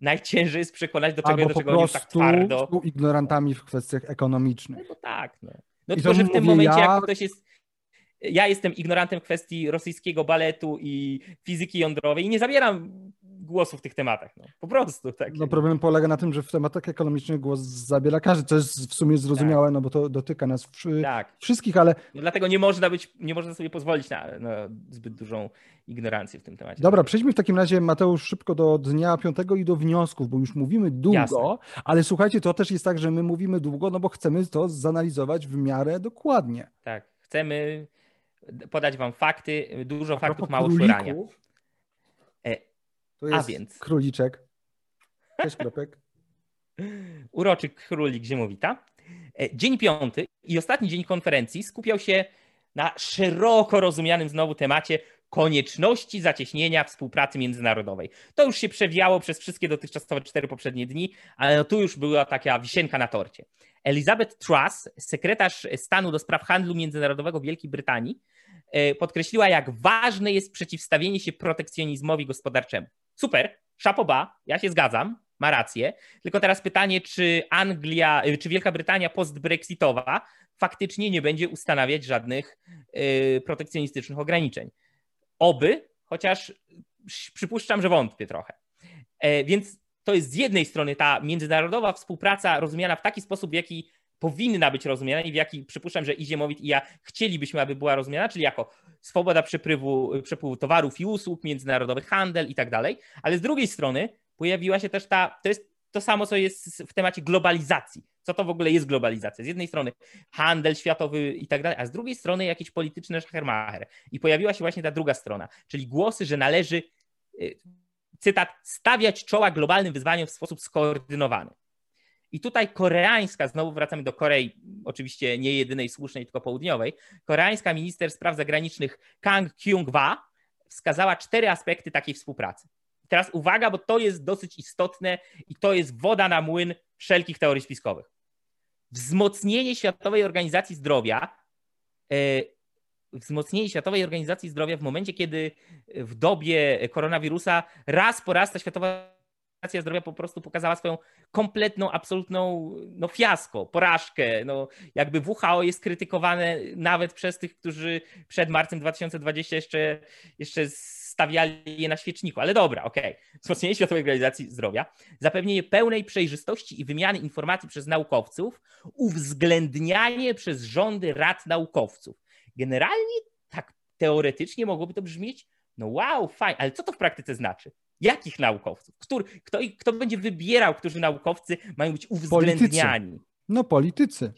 najciężej jest przekonać do czego, do czego oni tak twardo. są ignorantami w kwestiach ekonomicznych. No tak, no. No tylko, że w tym momencie, ja... jak ktoś jest ja jestem ignorantem kwestii rosyjskiego baletu i fizyki jądrowej i nie zabieram głosu w tych tematach. No. Po prostu. Tak. No problem polega na tym, że w tematach ekonomicznych głos zabiera każdy, co jest w sumie zrozumiałe, tak. no bo to dotyka nas tak. wszystkich, ale... No dlatego nie można być, nie można sobie pozwolić na, na, zbyt dużą ignorancję w tym temacie. Dobra, przejdźmy w takim razie, Mateusz, szybko do dnia piątego i do wniosków, bo już mówimy długo, Jasne. ale słuchajcie, to też jest tak, że my mówimy długo, no bo chcemy to zanalizować w miarę dokładnie. Tak, chcemy podać wam fakty, dużo faktów, mało szurania. E, to jest A więc. Króliczek. Cześć, kropek. Uroczy królik ziemowita. E, dzień piąty i ostatni dzień konferencji skupiał się na szeroko rozumianym znowu temacie konieczności zacieśnienia współpracy międzynarodowej. To już się przewijało przez wszystkie dotychczasowe cztery poprzednie dni, ale no tu już była taka wisienka na torcie. Elizabeth Truss, sekretarz stanu do spraw handlu międzynarodowego Wielkiej Brytanii, e, podkreśliła, jak ważne jest przeciwstawienie się protekcjonizmowi gospodarczemu. Super, szapoba, ja się zgadzam, ma rację. Tylko teraz pytanie, czy Anglia, e, czy Wielka Brytania post-Brexitowa faktycznie nie będzie ustanawiać żadnych e, protekcjonistycznych ograniczeń. Oby, chociaż przypuszczam, że wątpię trochę. Więc to jest z jednej strony ta międzynarodowa współpraca rozumiana w taki sposób, w jaki powinna być rozumiana i w jaki przypuszczam, że i Ziemowit i ja chcielibyśmy, aby była rozumiana, czyli jako swoboda przepływu, przepływu towarów i usług, międzynarodowy handel i tak dalej, ale z drugiej strony pojawiła się też ta, to jest to samo, co jest w temacie globalizacji. Co to w ogóle jest globalizacja? Z jednej strony handel światowy i tak dalej, a z drugiej strony jakieś polityczne szachermacher. I pojawiła się właśnie ta druga strona, czyli głosy, że należy y, cytat, stawiać czoła globalnym wyzwaniom w sposób skoordynowany. I tutaj koreańska, znowu wracamy do Korei, oczywiście nie jedynej słusznej, tylko południowej, koreańska minister spraw zagranicznych Kang Kyung-hwa wskazała cztery aspekty takiej współpracy. Teraz uwaga, bo to jest dosyć istotne i to jest woda na młyn wszelkich teorii spiskowych. Wzmocnienie Światowej Organizacji Zdrowia e, wzmocnienie Światowej Organizacji Zdrowia w momencie, kiedy w dobie koronawirusa raz po raz ta Światowa Organizacja Zdrowia po prostu pokazała swoją kompletną, absolutną no, fiasko, porażkę. No, jakby WHO jest krytykowane nawet przez tych, którzy przed marcem 2020 jeszcze, jeszcze stawiali je na świeczniku. Ale dobra, okej. Okay. Wzmocnienie Światowej Organizacji Zdrowia, zapewnienie pełnej przejrzystości i wymiany informacji przez naukowców, uwzględnianie przez rządy rad naukowców. Generalnie tak teoretycznie mogłoby to brzmieć, no wow, fajnie, ale co to w praktyce znaczy? Jakich naukowców? Który, kto, kto będzie wybierał, którzy naukowcy mają być uwzględniani? Politycy. No, politycy.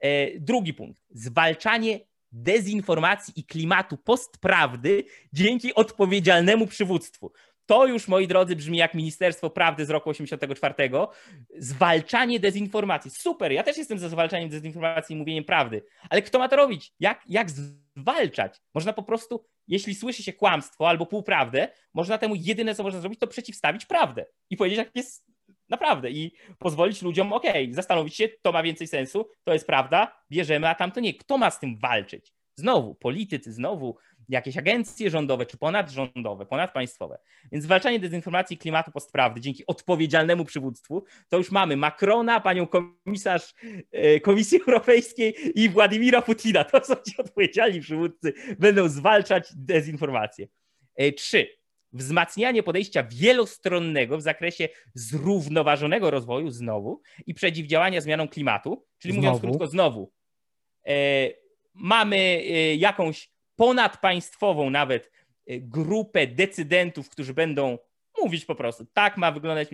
E, drugi punkt. Zwalczanie dezinformacji i klimatu postprawdy dzięki odpowiedzialnemu przywództwu. To już, moi drodzy, brzmi jak Ministerstwo Prawdy z roku 84. Zwalczanie dezinformacji. Super, ja też jestem za zwalczaniem dezinformacji i mówieniem prawdy, ale kto ma to robić? Jak, jak zwalczać? Można po prostu, jeśli słyszy się kłamstwo albo półprawdę, można temu jedyne, co można zrobić, to przeciwstawić prawdę i powiedzieć, jak jest naprawdę i pozwolić ludziom, ok, zastanowić się, to ma więcej sensu, to jest prawda, bierzemy, a tamto nie. Kto ma z tym walczyć? Znowu politycy, znowu jakieś agencje rządowe czy ponadrządowe, ponadpaństwowe. Więc zwalczanie dezinformacji klimatu postprawdy dzięki odpowiedzialnemu przywództwu, to już mamy Macrona, panią komisarz e, Komisji Europejskiej i Władimira Putina. To są ci odpowiedzialni przywódcy, będą zwalczać dezinformację. E, trzy. Wzmacnianie podejścia wielostronnego w zakresie zrównoważonego rozwoju znowu i przeciwdziałania zmianom klimatu, czyli znowu. mówiąc krótko, znowu e, mamy jakąś ponadpaństwową nawet y, grupę decydentów, którzy będą mówić po prostu, tak ma wyglądać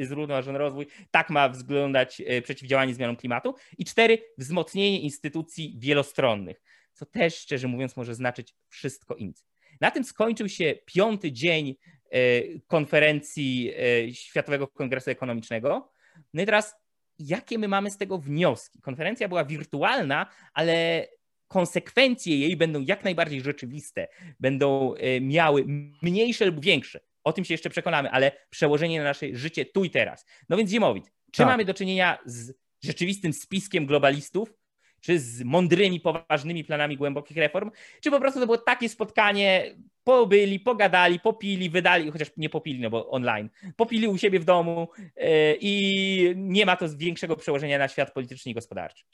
zrównoważony rozwój, tak ma wyglądać y, przeciwdziałanie zmianom klimatu. I cztery, wzmocnienie instytucji wielostronnych, co też szczerze mówiąc może znaczyć wszystko inne. Na tym skończył się piąty dzień y, konferencji Światowego Kongresu Ekonomicznego. No i teraz, jakie my mamy z tego wnioski? Konferencja była wirtualna, ale konsekwencje jej będą jak najbardziej rzeczywiste, będą e, miały mniejsze lub większe. O tym się jeszcze przekonamy, ale przełożenie na nasze życie tu i teraz. No więc Zimowit, czy tak. mamy do czynienia z rzeczywistym spiskiem globalistów, czy z mądrymi, poważnymi planami głębokich reform, czy po prostu to było takie spotkanie, pobyli, pogadali, popili, wydali, chociaż nie popili, no bo online, popili u siebie w domu e, i nie ma to większego przełożenia na świat polityczny i gospodarczy.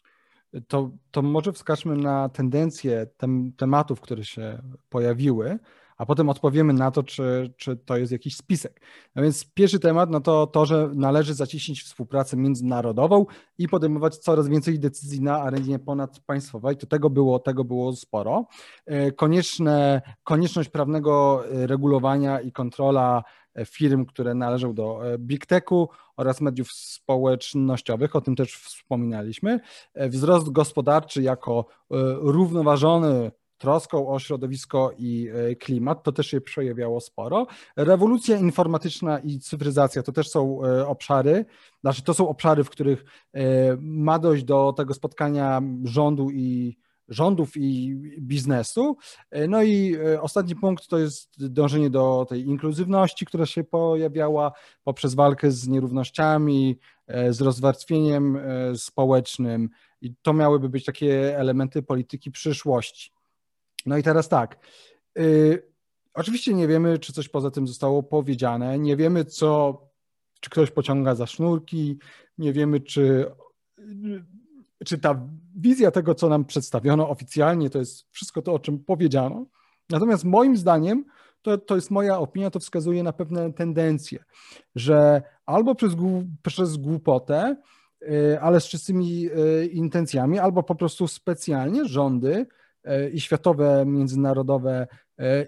To, to może wskażmy na tendencje tem, tematów, które się pojawiły, a potem odpowiemy na to, czy, czy to jest jakiś spisek. No więc pierwszy temat, no to to, że należy zacieśnić współpracę międzynarodową i podejmować coraz więcej decyzji na arenie ponadpaństwowej. To tego było, tego było sporo. E, konieczne, konieczność prawnego regulowania i kontrola firm, które należą do e, Big Techu oraz mediów społecznościowych, o tym też wspominaliśmy. E, wzrost gospodarczy jako e, równoważony troską o środowisko i klimat, to też się przejawiało sporo. Rewolucja informatyczna i cyfryzacja to też są obszary, znaczy to są obszary, w których ma dojść do tego spotkania rządu i rządów i biznesu. No i e, ostatni punkt to jest dążenie do tej inkluzywności, która się pojawiała poprzez walkę z nierównościami, e, z rozwarstwieniem e, społecznym i to miałyby być takie elementy polityki przyszłości. No i teraz tak. Oczywiście nie wiemy, czy coś poza tym zostało powiedziane, nie wiemy, co, czy ktoś pociąga za sznurki, nie wiemy, czy czy ta wizja tego, co nam przedstawiono oficjalnie, to jest wszystko to, o czym powiedziano. Natomiast moim zdaniem, to, to jest moja opinia, to wskazuje na pewne tendencje, że albo przez, przez głupotę, y, ale z czystymi y, intencjami, albo po prostu specjalnie rządy y, i światowe, międzynarodowe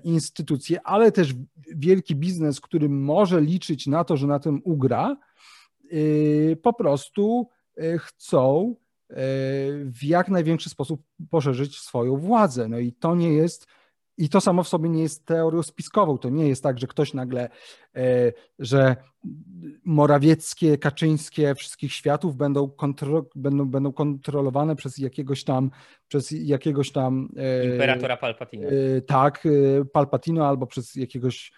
instytucje, ale też wielki biznes, który może liczyć na to, że na tym ugra, po prostu chcą w jak największy sposób poszerzyć swoją władzę. No i to nie jest, i to samo w sobie nie jest teorią spiskową. To nie jest tak, że ktoś nagle, e, że morawieckie, kaczyńskie wszystkich światów będą, kontro, będą, będą kontrolowane przez jakiegoś tam, przez jakiegoś tam. E, Imperatora Palpatino. E, tak, Palpatino albo przez jakiegoś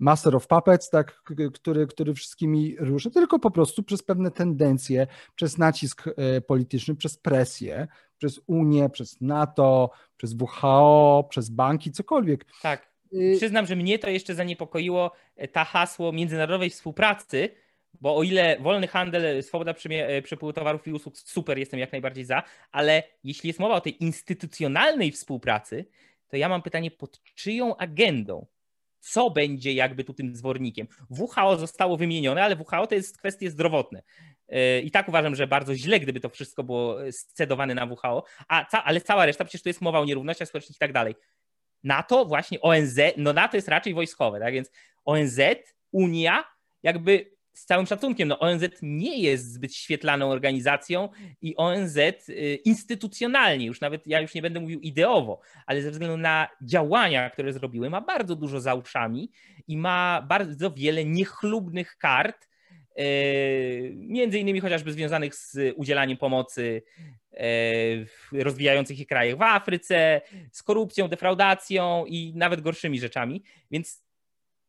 Master of Puppets, tak, który, który wszystkimi ruszy, tylko po prostu przez pewne tendencje, przez nacisk e, polityczny, przez presję, przez Unię, przez NATO, przez WHO, przez banki, cokolwiek. Tak. Y, Przyznam, że mnie to jeszcze zaniepokoiło e, ta hasło międzynarodowej współpracy, bo o ile wolny handel, swoboda e, przepływu towarów i usług, super, jestem jak najbardziej za, ale jeśli jest mowa o tej instytucjonalnej współpracy, to ja mam pytanie, pod czyją agendą? Co będzie jakby tu tym zwornikiem? WHO zostało wymienione, ale WHO to jest kwestie zdrowotne. E, I tak uważam, że bardzo źle, gdyby to wszystko było scedowane na WHO, a ca ale cała reszta, przecież tu jest mowa o nierównościach społecznych i tak dalej. NATO, właśnie ONZ, no NATO jest raczej wojskowe, tak więc ONZ, Unia, jakby z całym szacunkiem, no ONZ nie jest zbyt świetlaną organizacją i ONZ y, instytucjonalnie, już nawet ja już nie będę mówił ideowo, ale ze względu na działania, które zrobiły, ma bardzo dużo za uszami i ma bardzo wiele niechlubnych kart, y, między innymi chociażby związanych z udzielaniem pomocy w rozwijających się krajach w Afryce, z korupcją, defraudacją i nawet gorszymi rzeczami. Więc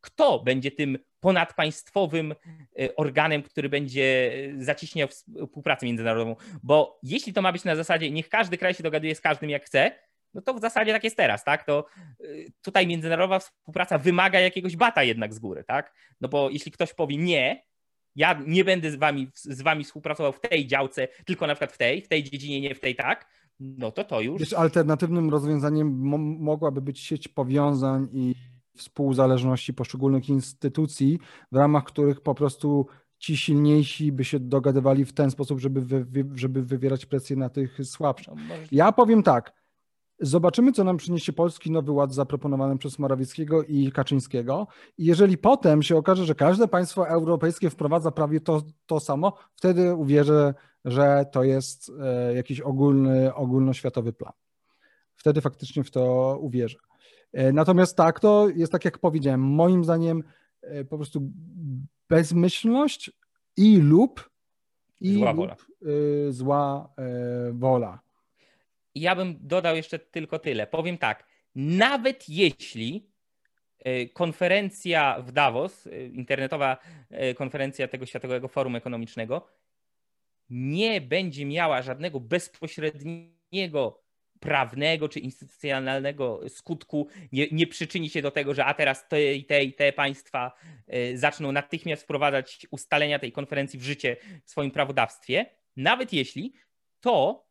kto będzie tym ponadpaństwowym e, organem, który będzie zacieśniał współpracę międzynarodową? Bo jeśli to ma być na zasadzie, niech każdy kraj się dogaduje z każdym jak chce, no to w zasadzie tak jest teraz, tak? To e, tutaj międzynarodowa współpraca wymaga jakiegoś bata jednak z góry, tak? No bo jeśli ktoś powie nie, ja nie będę z wami, z wami współpracował w tej działce, tylko na przykład w tej, w tej dziedzinie, nie w tej tak, no to to już. Wiesz, alternatywnym rozwiązaniem mogłaby być sieć powiązań i współzależności poszczególnych instytucji, w ramach których po prostu ci silniejsi by się dogadywali w ten sposób, żeby, wy, żeby wywierać presję na tych słabszych. No, ja powiem tak, Zobaczymy, co nam przyniesie polski nowy ład zaproponowany przez Morawieckiego i Kaczyńskiego. I jeżeli potem się okaże, że każde państwo europejskie wprowadza prawie to, to samo, wtedy uwierzę, że to jest e, jakiś ogólny, ogólnoświatowy plan. Wtedy faktycznie w to uwierzę. E, natomiast tak, to jest tak, jak powiedziałem, moim zdaniem e, po prostu bezmyślność i lub i zła lub, wola. zła wola ja bym dodał jeszcze tylko tyle. Powiem tak, nawet jeśli konferencja w Davos, internetowa konferencja tego Światowego Forum Ekonomicznego, nie będzie miała żadnego bezpośredniego prawnego czy instytucjonalnego skutku, nie, nie przyczyni się do tego, że a teraz te i te i te państwa zaczną natychmiast wprowadzać ustalenia tej konferencji w życie w swoim prawodawstwie, nawet jeśli to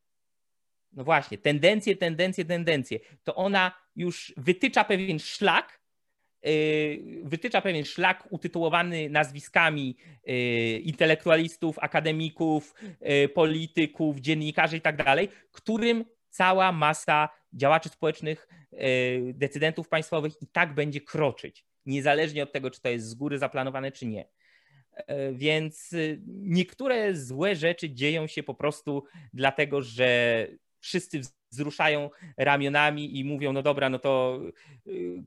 no właśnie, tendencje, tendencje, tendencje, to ona już wytycza pewien szlak, y, wytycza pewien szlak utytułowany nazwiskami y, intelektualistów, akademików, y, polityków, dziennikarzy i tak dalej, którym cała masa działaczy społecznych, decydentów państwowych i tak będzie kroczyć, niezależnie od tego, czy to jest z góry zaplanowane, czy nie. Więc niektóre złe rzeczy dzieją się po prostu dlatego, że wszyscy wzruszają ramionami i mówią, no dobra, no to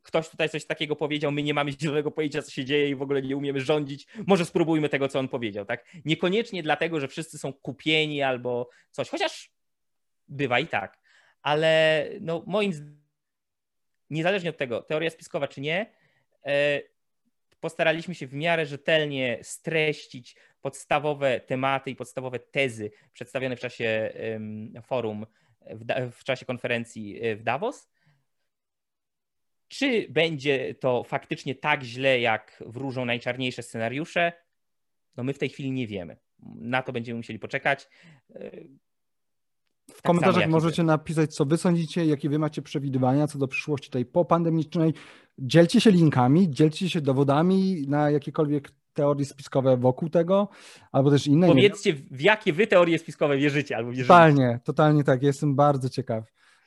ktoś tutaj coś takiego powiedział, my nie mamy zielonego pojęcia, co się dzieje i w ogóle nie umiemy rządzić, może spróbujmy tego, co on powiedział, tak? Niekoniecznie dlatego, że wszyscy są kupieni albo coś, chociaż bywa i tak, ale no moim zdaniem, niezależnie od tego, teoria spiskowa czy nie, e, postaraliśmy się w miarę rzetelnie streścić podstawowe tematy i podstawowe tezy przedstawione w czasie forum w, czasie konferencji e, w Davos. Czy będzie to faktycznie tak źle, jak wróżą najczarniejsze scenariusze? No my w tej chwili nie wiemy. Na to będziemy musieli poczekać. W tak komentarzach możecie wy. napisać, co wy sądzicie, jakie wy macie przewidywania co do przyszłości tej popandemicznej. Dzielcie się linkami, dzielcie się dowodami na jakiekolwiek teorie spiskowe wokół tego, albo też inne. Powiedzcie, w jakie wy teorie spiskowe wierzycie albo wierzycie. Totalnie, totalnie tak. Jestem bardzo ciekaw,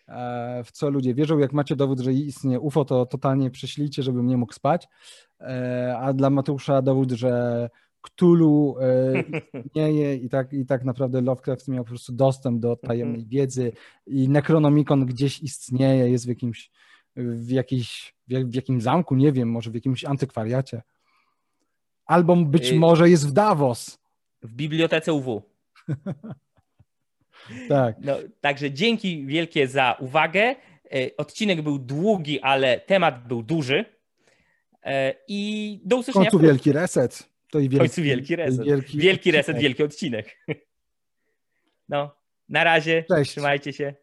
e, w co ludzie wierzą. Jak macie dowód, że istnieje UFO, to totalnie prześlijcie, żebym nie mógł spać. E, a dla Mateusza dowód, że Cthulhu e, istnieje i tak, i tak naprawdę Lovecraft miał po prostu dostęp do tajemnej mhm. wiedzy i Necronomicon gdzieś istnieje, jest w jakimś w, jakiejś, w jakimś zamku, nie wiem, może w jakimś antykwariacie. Albo być może jest w Davos. W bibliotece UW. tak. No, także dzięki wielkie za uwagę. Y, odcinek był długi, ale temat był duży. I do usłyszenia. W końcu wielki reset. To i wielki, w końcu wielki reset. Wielki, wielki reset, wielki odcinek. No, na razie. Cześć. Trzymajcie się.